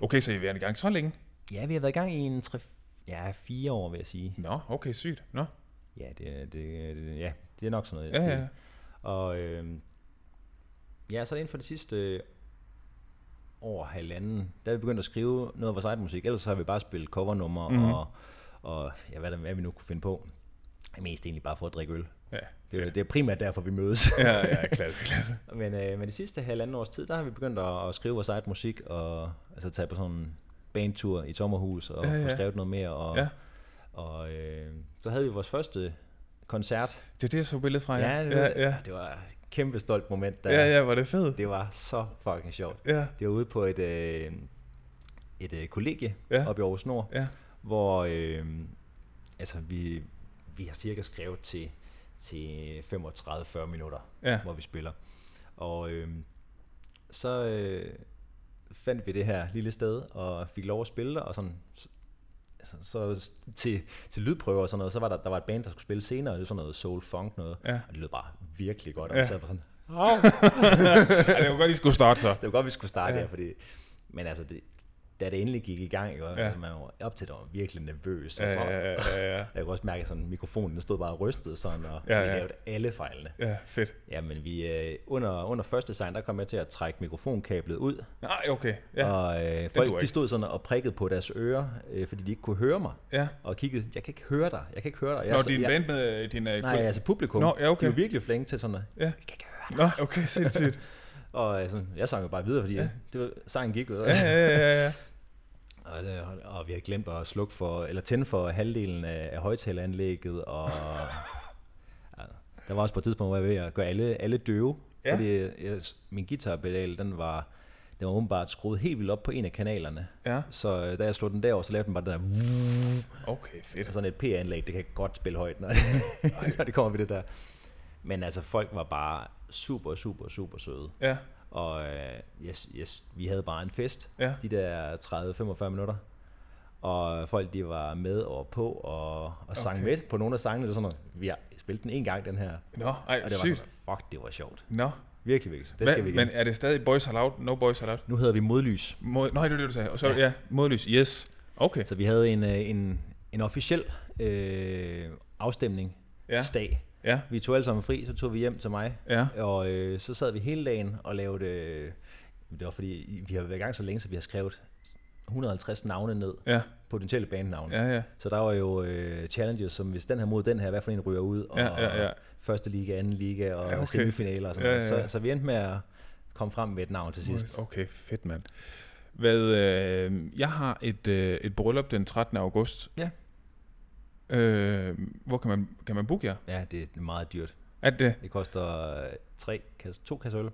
[SPEAKER 1] Okay, så I har været i gang så længe?
[SPEAKER 2] ja, vi har været i gang i en tre, Ja, fire år, vil jeg sige.
[SPEAKER 1] Nå, okay, sygt. Nå.
[SPEAKER 2] Ja, det, er- det, det, ja, det er nok sådan noget.
[SPEAKER 1] Ja, ja.
[SPEAKER 2] Og øh, ja, så inden for det sidste år, halvanden, der er vi begyndt at skrive noget af vores eget musik. Ellers så har vi bare spillet covernummer mm-hmm. og, og ja, hvad, der, hvad vi nu kunne finde på. Mest egentlig bare for at drikke øl.
[SPEAKER 1] Ja,
[SPEAKER 2] Det, er- det er primært derfor, vi mødes.
[SPEAKER 1] ja, ja, klasse, klasse.
[SPEAKER 2] Men øh, med de sidste halvanden års tid, der har vi begyndt at, at skrive vores eget musik, og altså tage på sådan en bandtur i sommerhus, og
[SPEAKER 1] ja,
[SPEAKER 2] ja. få skrevet noget mere. Og,
[SPEAKER 1] Ja.
[SPEAKER 2] Ja. og øh, så havde vi vores første koncert.
[SPEAKER 1] Det er det, jeg så billedet fra, ja.
[SPEAKER 2] det,
[SPEAKER 1] ja,
[SPEAKER 2] var,
[SPEAKER 1] ja.
[SPEAKER 2] det var et kæmpe stolt moment. Der.
[SPEAKER 1] Ja, ja, var det fedt.
[SPEAKER 2] Det var så fucking sjovt.
[SPEAKER 1] Ja,
[SPEAKER 2] Det var ude på et, øh, et øh, kollegie
[SPEAKER 1] Ja.
[SPEAKER 2] ja. oppe i Aarhus Nord,
[SPEAKER 1] ja.
[SPEAKER 2] hvor øh, altså, vi, vi har cirka skrevet til, til 35-40 minutter
[SPEAKER 1] Ja,
[SPEAKER 2] hvor vi spiller. Og øh, så øh, fandt vi det her lille sted, og fik lov at spille der, og sådan, så, altså, så til, til lydprøver og sådan noget, så var der, der var et band, der skulle spille senere, det var sådan noget soul funk noget,
[SPEAKER 1] ja.
[SPEAKER 2] og det lød bare virkelig godt, og
[SPEAKER 1] Ja.
[SPEAKER 2] sad bare sådan,
[SPEAKER 1] ja det var godt, I skulle starte så.
[SPEAKER 2] det var godt, vi skulle starte
[SPEAKER 1] Ja.
[SPEAKER 2] ja. der, fordi, men altså, det, da det endelig gik i gang, ikke,
[SPEAKER 1] Ja.
[SPEAKER 2] man var op til, det var virkelig nervøs,
[SPEAKER 1] Ja, ja, ja, ja, ja.
[SPEAKER 2] jeg kunne også mærke, at sådan, mikrofonen den stod bare og rystede sådan, og
[SPEAKER 1] Ja,
[SPEAKER 2] ja, vi lavede alle fejlene.
[SPEAKER 1] Ja, fedt.
[SPEAKER 2] Ja, men vi, øh, under, under første design, der kom jeg til at trække mikrofonkablet ud,
[SPEAKER 1] Nej, okay. Ja,
[SPEAKER 2] Og øh, folk
[SPEAKER 1] ikke.
[SPEAKER 2] de stod sådan og prikkede på deres ører, øh, fordi de ikke kunne høre mig.
[SPEAKER 1] ja.
[SPEAKER 2] Og kiggede, jeg kan ikke høre dig, jeg kan ikke høre dig. Jeg,
[SPEAKER 1] Nå, din
[SPEAKER 2] jeg,
[SPEAKER 1] band med din... uh,
[SPEAKER 2] Nej, altså publikum,
[SPEAKER 1] Nå, ja, okay.
[SPEAKER 2] de var virkelig flinke til sådan noget.
[SPEAKER 1] Ja.
[SPEAKER 2] Jeg kan ikke høre dig.
[SPEAKER 1] Nå, okay, sindssygt.
[SPEAKER 2] Og øh, sådan, jeg sang jo bare videre, fordi
[SPEAKER 1] Ja.
[SPEAKER 2] det var, sangen gik jo.
[SPEAKER 1] Ja, ja, ja, ja.
[SPEAKER 2] Og, det, og vi har glemt at slukke for, eller tænde for halvdelen af, af højtaleranlægget, og ja, der var også på et tidspunkt, hvor jeg var ved at gøre alle, alle døve,
[SPEAKER 1] Ja.
[SPEAKER 2] fordi jeg, min guitarpedal, den var, den var åbenbart skruet helt vildt op på en af kanalerne.
[SPEAKER 1] Ja,
[SPEAKER 2] Så øh, da jeg slog den derover, så lavede den bare den der
[SPEAKER 1] okay, fedt.
[SPEAKER 2] Og sådan et P-anlæg, det kan godt spille højt, når, når det kommer ved det der. Men altså, folk var bare super, super, super søde.
[SPEAKER 1] Ja,
[SPEAKER 2] Og øh, yes, yes, vi havde bare en fest,
[SPEAKER 1] ja.
[SPEAKER 2] de der 30-45 minutter. Og folk, de var med og på og, og sang
[SPEAKER 1] Okay.
[SPEAKER 2] med på nogle af sangene. Det var sådan, noget, vi har spillet den en gang, den her.
[SPEAKER 1] Nå, ej,
[SPEAKER 2] Og det var
[SPEAKER 1] sygt.
[SPEAKER 2] sådan, fuck, det var sjovt.
[SPEAKER 1] Nå,
[SPEAKER 2] Virkelig, virkelig. Det
[SPEAKER 1] Hva,
[SPEAKER 2] skal vi igen.
[SPEAKER 1] men er det stadig Boys Allowed? No Boys Allowed?
[SPEAKER 2] Nu hedder vi Modlys.
[SPEAKER 1] Mod, nej, det er det, du sagde. Og så, ja,
[SPEAKER 2] Ja.
[SPEAKER 1] modlys, yes. Okay,
[SPEAKER 2] Så vi havde en, øh, en, en officiel øh, afstemning,
[SPEAKER 1] ja,
[SPEAKER 2] stag.
[SPEAKER 1] Ja,
[SPEAKER 2] Vi tog alle sammen fri, så tog vi hjem til mig,
[SPEAKER 1] ja.
[SPEAKER 2] Og øh, så sad vi hele dagen og lavede... Øh, det var fordi, vi har været i gang så længe, så vi har skrevet 150 navne ned,
[SPEAKER 1] Ja,
[SPEAKER 2] potentielle bandnavne.
[SPEAKER 1] ja, ja.
[SPEAKER 2] Så der var jo øh, challenges, som hvis den her mod den her, hvad for en ryger ud, og
[SPEAKER 1] Ja, ja, ja.
[SPEAKER 2] første liga, anden liga, og
[SPEAKER 1] Ja, okay.
[SPEAKER 2] semifinaler og sådan
[SPEAKER 1] Ja, ja, ja.
[SPEAKER 2] Så, så vi endte med at komme frem med et navn til sidst.
[SPEAKER 1] Okay, fedt, mand. Hvad, øh, jeg har et, øh, et bryllup den 13. august.
[SPEAKER 2] Ja.
[SPEAKER 1] Øh, hvor kan man, kan man booke jer?
[SPEAKER 2] Ja, det er meget dyrt.
[SPEAKER 1] Er det?
[SPEAKER 2] Det koster øh, tre kasse, to kasser øl. Du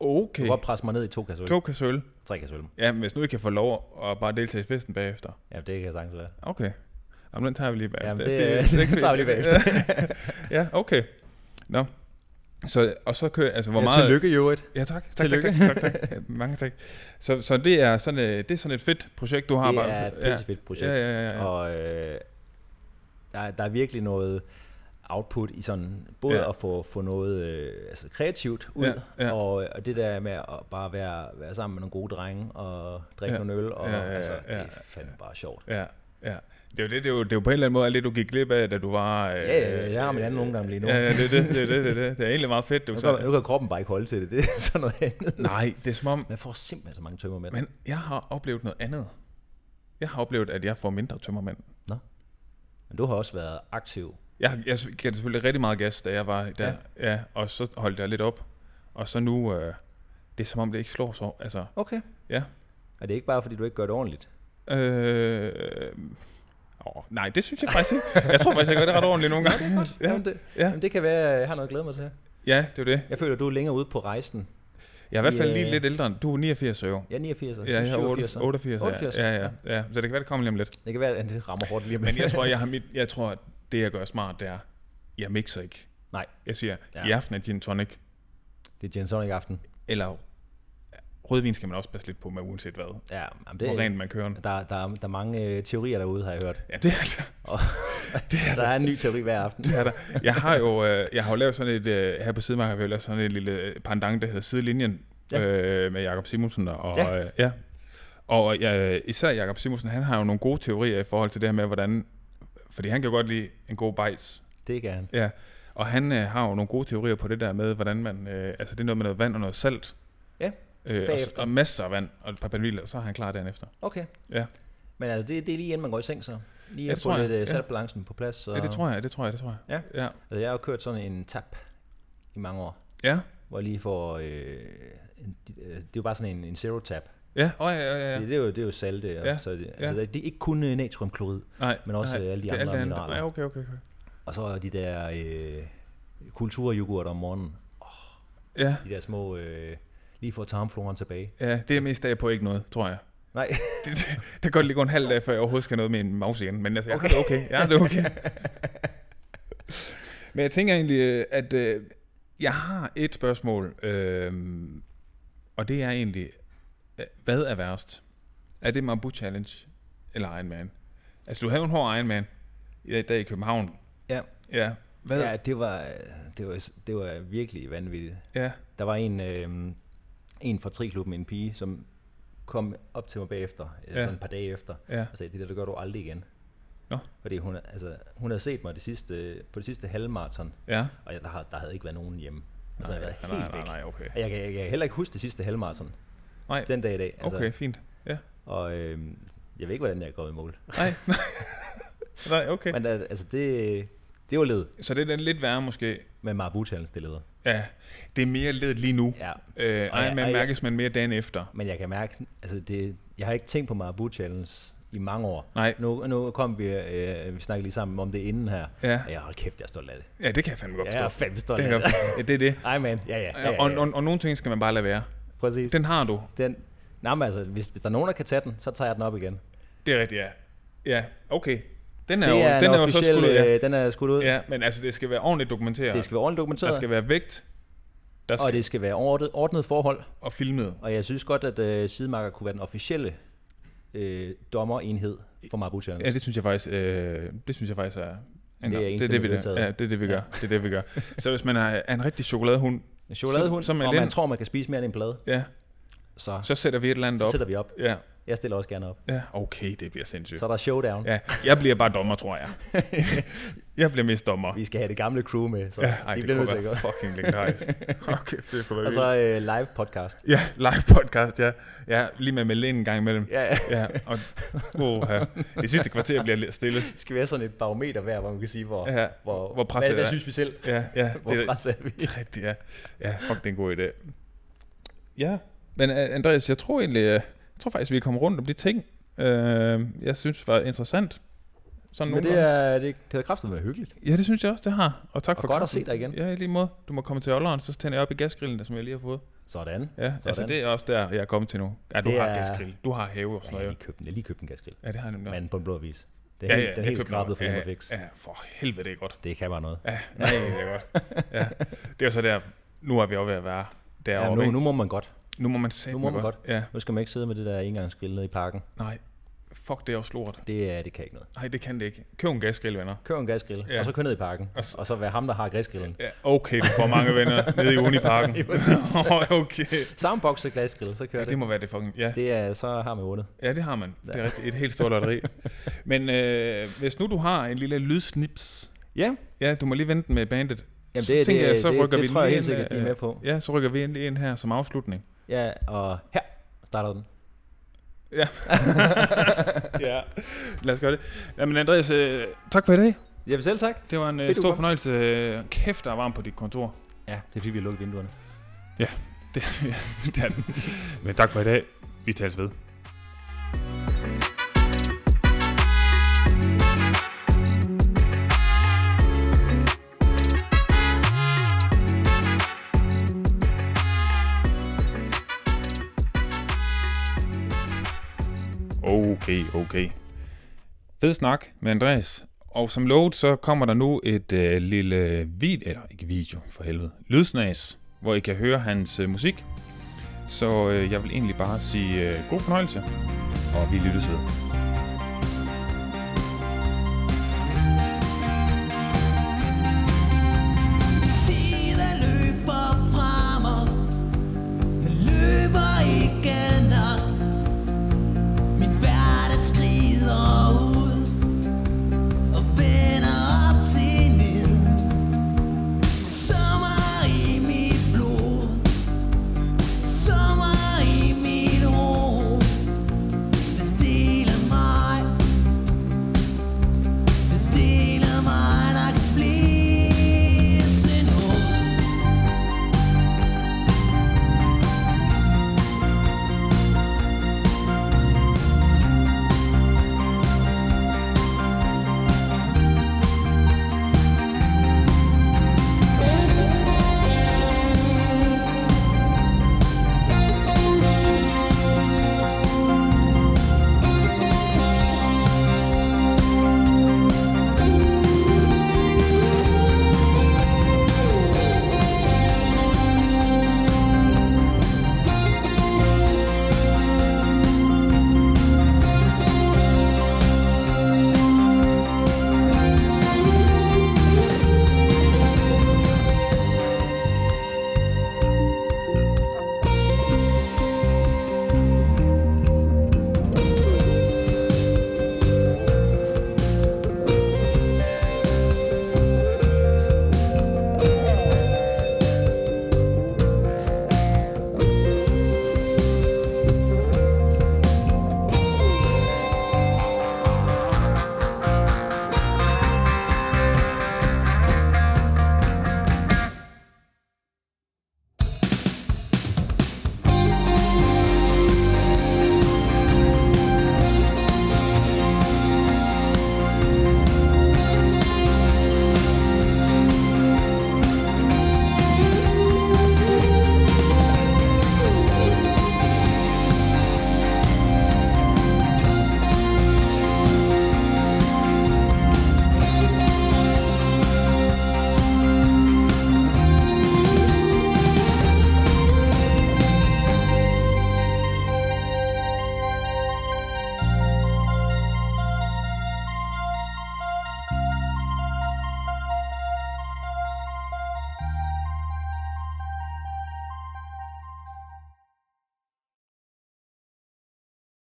[SPEAKER 1] Okay.
[SPEAKER 2] kan godt presse mig ned i to kasser øl.
[SPEAKER 1] To kasser øl.
[SPEAKER 2] Tre kasser øl.
[SPEAKER 1] Ja, men hvis nu I kan få lov at bare deltage i festen bagefter.
[SPEAKER 2] Ja, det kan jeg sagtens være.
[SPEAKER 1] Okay. Jamen, den tager vi lige bagefter.
[SPEAKER 2] Jamen, det,
[SPEAKER 1] fint.
[SPEAKER 2] det, det tager vi lige bagefter.
[SPEAKER 1] ja, okay. Nå. Så, og så kører altså, hvor
[SPEAKER 2] ja,
[SPEAKER 1] meget...
[SPEAKER 2] Tillykke øvrigt.
[SPEAKER 1] Ja, tak. Tak, tak, tak, tak, tak. Mange tak. Så, så det, er sådan, øh, det er sådan et fedt projekt, du har
[SPEAKER 2] Det
[SPEAKER 1] bare.
[SPEAKER 2] er et pissefedt projekt.
[SPEAKER 1] Ja, ja, ja, ja.
[SPEAKER 2] Og øh, der, er- der er virkelig noget output i sådan, både
[SPEAKER 1] Ja.
[SPEAKER 2] at få, få noget øh, altså kreativt ud,
[SPEAKER 1] Ja, ja.
[SPEAKER 2] Og, og det der med at bare være, være sammen med nogle gode drenge og drikke
[SPEAKER 1] Ja.
[SPEAKER 2] nogle øl, og
[SPEAKER 1] Ja, ja, ja,
[SPEAKER 2] altså, det er fandme bare sjovt.
[SPEAKER 1] Ja, ja. Det er jo det, det er jo, det er jo på en eller anden måde alt det, du gik glip af, da du var... Øh,
[SPEAKER 2] Ja, ja, jeg har min anden ungdom lige nu.
[SPEAKER 1] Ja, ja, det, er det, det, det, det, er det. det er egentlig meget fedt. Det er
[SPEAKER 2] Nu kan, nu kan kroppen bare ikke holde til det, det er sådan noget andet.
[SPEAKER 1] Nej, det er som om...
[SPEAKER 2] Man får simpelthen så mange tømmer med.
[SPEAKER 1] Men jeg har oplevet noget andet. Jeg har oplevet, at jeg får mindre tømmermænd.
[SPEAKER 2] Men du har også været aktiv.
[SPEAKER 1] Jeg, jeg gav selvfølgelig rigtig meget gas, da jeg var der. Ja.
[SPEAKER 2] Ja.
[SPEAKER 1] ja og så holdt jeg lidt op. Og så nu... Øh, det er som om, det ikke slår så... Altså,
[SPEAKER 2] Okay.
[SPEAKER 1] Ja.
[SPEAKER 2] Er det ikke bare, fordi du ikke gør det ordentligt?
[SPEAKER 1] øh, åh, nej, det synes jeg faktisk ikke. Jeg tror faktisk, jeg gør det ret ordentligt nogle gange.
[SPEAKER 2] Godt.
[SPEAKER 1] Ja.
[SPEAKER 2] Jamen, det,
[SPEAKER 1] Ja.
[SPEAKER 2] jamen, det kan være, jeg har noget at glæde mig til.
[SPEAKER 1] Ja, det er det.
[SPEAKER 2] Jeg føler, at du er længere ude på rejsen.
[SPEAKER 1] Jeg er i hvert fald lige lidt ældre. Du er 89 år.
[SPEAKER 2] Jeg er 89.
[SPEAKER 1] Ja, jeg er
[SPEAKER 2] 87.
[SPEAKER 1] 88.
[SPEAKER 2] 88,
[SPEAKER 1] Ja, ja, ja, ja. Så det kan være, det kommer lige om lidt.
[SPEAKER 2] Det kan være, at det rammer hårdt lige om
[SPEAKER 1] Men
[SPEAKER 2] lidt.
[SPEAKER 1] jeg tror, jeg har mit, jeg tror, at det jeg gør smart, det er, jeg mixer ikke.
[SPEAKER 2] Nej.
[SPEAKER 1] Jeg siger,
[SPEAKER 2] Ja.
[SPEAKER 1] i aften er gin tonic,
[SPEAKER 2] Det er gin tonic aften.
[SPEAKER 1] eller rødvin skal man også passe lidt på med, uanset hvad.
[SPEAKER 2] Ja, jamen
[SPEAKER 1] Det, hvor
[SPEAKER 2] det,
[SPEAKER 1] rent man kører
[SPEAKER 2] der, der, er- der er mange øh, teorier derude, har jeg hørt.
[SPEAKER 1] Ja, det er det.
[SPEAKER 2] Og der er en ny teori hver aften.
[SPEAKER 1] det er der. Jeg har jo øh, jeg har jo lavet sådan et, øh, her på Sidemark har jo lavet sådan et lille pendant, der hedder Sidelinjen,
[SPEAKER 2] Ja.
[SPEAKER 1] øh, med Jakob Simonsen. Og,
[SPEAKER 2] Ja.
[SPEAKER 1] Øh, ja. Og ja, især Jakob Simonsen, han har jo nogle gode teorier i forhold til det her med, hvordan... Fordi han kan jo godt lide en god bajs.
[SPEAKER 2] Det kan han.
[SPEAKER 1] Ja, og han øh, har jo nogle gode teorier på det der med, hvordan man... Øh, altså det er noget med noget vand og noget salt.
[SPEAKER 2] Ja,
[SPEAKER 1] Øh, og, og, masser af vand og et par panviler, og så er han klar dagen efter.
[SPEAKER 2] Okay.
[SPEAKER 1] Ja.
[SPEAKER 2] Men altså, det, det er lige inden man går i seng, så. Lige
[SPEAKER 1] Ja,
[SPEAKER 2] at
[SPEAKER 1] det
[SPEAKER 2] få
[SPEAKER 1] tror jeg.
[SPEAKER 2] lidt øh,
[SPEAKER 1] Ja.
[SPEAKER 2] saltbalancen på plads. Så.
[SPEAKER 1] Ja, det tror jeg, det tror jeg, det tror jeg.
[SPEAKER 2] Ja.
[SPEAKER 1] Ja.
[SPEAKER 2] Altså, jeg har jo kørt sådan en tap i mange år,
[SPEAKER 1] Ja,
[SPEAKER 2] hvor jeg lige får... Øh, en, øh, det er jo bare sådan en, en zero tap.
[SPEAKER 1] ja, oh, ja, ja, ja.
[SPEAKER 2] Ja. Det, er jo, det er jo salte, og,
[SPEAKER 1] Ja.
[SPEAKER 2] så det,
[SPEAKER 1] Ja.
[SPEAKER 2] altså, det er ikke kun øh, natriumklorid,
[SPEAKER 1] Nej,
[SPEAKER 2] men også
[SPEAKER 1] nej,
[SPEAKER 2] alle de
[SPEAKER 1] det
[SPEAKER 2] andre
[SPEAKER 1] det
[SPEAKER 2] mineraler.
[SPEAKER 1] Ja, okay, okay, okay.
[SPEAKER 2] og så de der øh, kulturyoghurt om morgenen.
[SPEAKER 1] Ja,
[SPEAKER 2] De der små... Øh, lige få tarmfloren tilbage.
[SPEAKER 1] ja, det er mest af på ikke noget, tror jeg.
[SPEAKER 2] Nej,
[SPEAKER 1] Det, det, kan godt lige gå en halv dag, før jeg overhovedet skal have noget med en mouse igen. Men altså, jeg
[SPEAKER 2] Okay.
[SPEAKER 1] okay. det er okay. Ja, det er okay. Men jeg tænker egentlig, øh, at øh, jeg har et spørgsmål. Øh, og det er egentlig, øh, hvad er værst? Er det Mabu Challenge eller Ironman? Altså, du havde en hård Ironman i dag i København.
[SPEAKER 2] Ja.
[SPEAKER 1] Ja. Hvad?
[SPEAKER 2] ja, det var, det, var, det var virkelig vanvittigt.
[SPEAKER 1] ja.
[SPEAKER 2] Der var en, øh, en fra Triklubben, en pige, som kom op til mig bagefter, ja. Sådan et par dage efter,
[SPEAKER 1] Ja.
[SPEAKER 2] og sagde, det der, det gør du aldrig igen.
[SPEAKER 1] Nå.
[SPEAKER 2] Fordi hun, altså, hun havde set mig det sidste, på det sidste halvmarathon,
[SPEAKER 1] Ja.
[SPEAKER 2] og jeg, der, der havde ikke været nogen hjemme. Altså,
[SPEAKER 1] Nej,
[SPEAKER 2] jeg havde
[SPEAKER 1] nej,
[SPEAKER 2] været
[SPEAKER 1] nej,
[SPEAKER 2] helt
[SPEAKER 1] nej,
[SPEAKER 2] væk.
[SPEAKER 1] nej, okay.
[SPEAKER 2] Og jeg, kan, jeg kan heller ikke huske det sidste halvmarathon,
[SPEAKER 1] Nej,
[SPEAKER 2] den dag i dag. Altså,
[SPEAKER 1] okay, fint. Ja.
[SPEAKER 2] Og øh, jeg ved ikke, hvordan jeg er gået i mål.
[SPEAKER 1] Nej. nej, okay.
[SPEAKER 2] Men altså, det, det var led
[SPEAKER 1] Så det er den lidt værre måske.
[SPEAKER 2] med Marabu Challenge, det leder.
[SPEAKER 1] Ja, det er mere ledet lige nu.
[SPEAKER 2] Ja,
[SPEAKER 1] Øh,
[SPEAKER 2] Og og jeg-
[SPEAKER 1] mærkes man mere dagen efter.
[SPEAKER 2] men jeg kan mærke, altså det, jeg har ikke tænkt på Marabu Challenge i mange år.
[SPEAKER 1] Nej,
[SPEAKER 2] Nu, nu kom vi, øh, vi snakkede lige sammen om det inden her,
[SPEAKER 1] ja.
[SPEAKER 2] og jeg hold kæft, jeg er stolt af det.
[SPEAKER 1] Ja, det kan jeg fandme godt
[SPEAKER 2] Jeg er
[SPEAKER 1] forstå.
[SPEAKER 2] fandme stolt
[SPEAKER 1] Det,
[SPEAKER 2] af det.
[SPEAKER 1] ja, det er det.
[SPEAKER 2] Ej, man. Ja, ja, ja, ja,
[SPEAKER 1] Og,
[SPEAKER 2] ja.
[SPEAKER 1] og, og nogle ting skal man bare lade være.
[SPEAKER 2] Præcis.
[SPEAKER 1] Den har du.
[SPEAKER 2] Den, nej, men altså, hvis, hvis der er nogen, der kan tage den, så tager jeg den op igen.
[SPEAKER 1] Det er rigtigt, ja. Ja, okay. Den er,
[SPEAKER 2] det
[SPEAKER 1] jo,
[SPEAKER 2] er
[SPEAKER 1] den
[SPEAKER 2] en
[SPEAKER 1] er jo så skudt ud, ja.
[SPEAKER 2] øh, Den er skudt ud.
[SPEAKER 1] ja. men altså, det skal være ordentligt dokumenteret.
[SPEAKER 2] Det skal være ordentligt dokumenteret,
[SPEAKER 1] Der skal være vægt. Der skal,
[SPEAKER 2] og det skal være ordnet, ordnet forhold.
[SPEAKER 1] og filmet.
[SPEAKER 2] Og jeg synes godt, at øh, Sidemarker kunne være den officielle øh, dommerenhed for Marabu Challenge.
[SPEAKER 1] Ja, det synes jeg faktisk, øh, det synes jeg faktisk er...
[SPEAKER 2] Det er
[SPEAKER 1] det, er det, vi, ja, det er det, vi gør. Det er det, vi gør. så hvis man er, er en rigtig chokoladehund,
[SPEAKER 2] En chokoladehund,
[SPEAKER 1] Så- så med
[SPEAKER 2] og
[SPEAKER 1] den-
[SPEAKER 2] man tror, man kan spise mere end en plade,
[SPEAKER 1] ja,
[SPEAKER 2] så,
[SPEAKER 1] så sætter vi et eller andet
[SPEAKER 2] så
[SPEAKER 1] op.
[SPEAKER 2] sætter vi op.
[SPEAKER 1] Ja,
[SPEAKER 2] Jeg stiller også gerne op.
[SPEAKER 1] ja, okay, det bliver sindssygt.
[SPEAKER 2] Så er der showdown.
[SPEAKER 1] Ja, jeg bliver bare dommer, tror jeg. jeg bliver mest dommer.
[SPEAKER 2] Vi skal have det gamle crew med, så
[SPEAKER 1] Ja, ej,
[SPEAKER 2] de
[SPEAKER 1] det
[SPEAKER 2] bliver nødt til at
[SPEAKER 1] fucking legendarisk. Okay, det kunne være
[SPEAKER 2] Og så øh, live podcast.
[SPEAKER 1] Ja, live podcast, ja. Ja, lige med ind en gang imellem.
[SPEAKER 2] Ja, ja.
[SPEAKER 1] Ja, og oh, ja. det sidste kvarter bliver lidt stille.
[SPEAKER 2] skal vi have sådan et barometer hver, hvor man kan sige, hvor,
[SPEAKER 1] Ja,
[SPEAKER 2] hvor,
[SPEAKER 1] hvor presset
[SPEAKER 2] hvad, hvad synes vi selv?
[SPEAKER 1] Ja, ja,
[SPEAKER 2] Hvor
[SPEAKER 1] det, er-
[SPEAKER 2] presset er vi?
[SPEAKER 1] det er rigtigt, ja. Ja, fuck, det er en god idé. Ja, men uh, Andreas, jeg tror egentlig, uh, jeg tror faktisk, vi kommer rundt om de ting, uh, jeg synes var interessant. Sådan
[SPEAKER 2] Men det er, det, det havde kraftigt været hyggeligt.
[SPEAKER 1] Ja, det synes jeg også, det har. Og tak
[SPEAKER 2] Og
[SPEAKER 1] for
[SPEAKER 2] godt at
[SPEAKER 1] kaffen.
[SPEAKER 2] se dig igen.
[SPEAKER 1] Ja, i lige måde. Du må komme til Olleren, så tænder jeg op i gasgrillen, der, som jeg lige har fået.
[SPEAKER 2] Sådan.
[SPEAKER 1] Ja, altså det er også der, jeg er kommet til nu. Ja, du
[SPEAKER 2] Det
[SPEAKER 1] har
[SPEAKER 2] er-
[SPEAKER 1] gasgrill. Du har have og
[SPEAKER 2] Ja,
[SPEAKER 1] sådan noget.
[SPEAKER 2] lige jeg har lige købt en gasgrill.
[SPEAKER 1] Ja, det har jeg nemlig.
[SPEAKER 2] Men på en blå vis. Det er
[SPEAKER 1] ja,
[SPEAKER 2] helt,
[SPEAKER 1] ja,
[SPEAKER 2] den er helt
[SPEAKER 1] købte
[SPEAKER 2] skrabet for
[SPEAKER 1] ja,
[SPEAKER 2] Fix.
[SPEAKER 1] ja, for helvede, det er godt.
[SPEAKER 2] Det kan bare noget.
[SPEAKER 1] Ja, nej, det er godt. Ja. Det er så der, nu er vi også ved at være
[SPEAKER 2] Ja,
[SPEAKER 1] derovre.
[SPEAKER 2] nu,
[SPEAKER 1] ikke?
[SPEAKER 2] nu må man godt.
[SPEAKER 1] Nu må man se
[SPEAKER 2] nu må man
[SPEAKER 1] Ja,
[SPEAKER 2] Nu skal man ikke sidde med det der engangsgrill nede i parken.
[SPEAKER 1] nej. Fuck, det er også lort.
[SPEAKER 2] Det, er, det kan ikke noget.
[SPEAKER 1] Nej, det kan det ikke. Køb en gasgrill, venner.
[SPEAKER 2] Kør en gasgrill,
[SPEAKER 1] Ja.
[SPEAKER 2] og så kør ned i parken.
[SPEAKER 1] Og så-
[SPEAKER 2] Og så være ham, der har gasgrillen.
[SPEAKER 1] Ja, okay, du får mange venner nede i Uniparken.
[SPEAKER 2] Ja, præcis.
[SPEAKER 1] okay.
[SPEAKER 2] Samme boks og gasgrill, så kører
[SPEAKER 1] Ja,
[SPEAKER 2] det.
[SPEAKER 1] det må være det fucking... Ja,
[SPEAKER 2] Det er, så har man vundet.
[SPEAKER 1] ja det har man. Det er rigtigt. Et helt stort lotteri. Men øh, hvis nu du har en lille lydsnips...
[SPEAKER 2] Ja,
[SPEAKER 1] Ja, du må lige vente med bandet.
[SPEAKER 2] Jamen
[SPEAKER 1] Så
[SPEAKER 2] det,
[SPEAKER 1] tænker
[SPEAKER 2] det, det,
[SPEAKER 1] rykker
[SPEAKER 2] det,
[SPEAKER 1] vi
[SPEAKER 2] tror jeg helt sikkert, de er
[SPEAKER 1] øh,
[SPEAKER 2] med på.
[SPEAKER 1] Ja, så rykker vi ind lige ind her som afslutning.
[SPEAKER 2] Ja, og her starter den.
[SPEAKER 1] Ja. ja, lad os gøre det. Jamen Andreas, øh, tak for i dag.
[SPEAKER 2] Ja, selv tak.
[SPEAKER 1] Det var en øh,
[SPEAKER 2] Fedt,
[SPEAKER 1] stor fornøjelse. Øh, Kæft, der er varmt på dit kontor.
[SPEAKER 2] Ja, det er fordi, vi har lukket vinduerne.
[SPEAKER 1] Det, det er den. Men tak for i dag. Vi tales ved. Okay, okay. Fed snak med Andreas. Og som lovet, så kommer der nu et øh, lille video, eller ikke video for helvede, lydsnas, hvor I kan høre hans øh, musik. Så øh, jeg vil egentlig bare sige øh, god fornøjelse, og vi lyttes ved.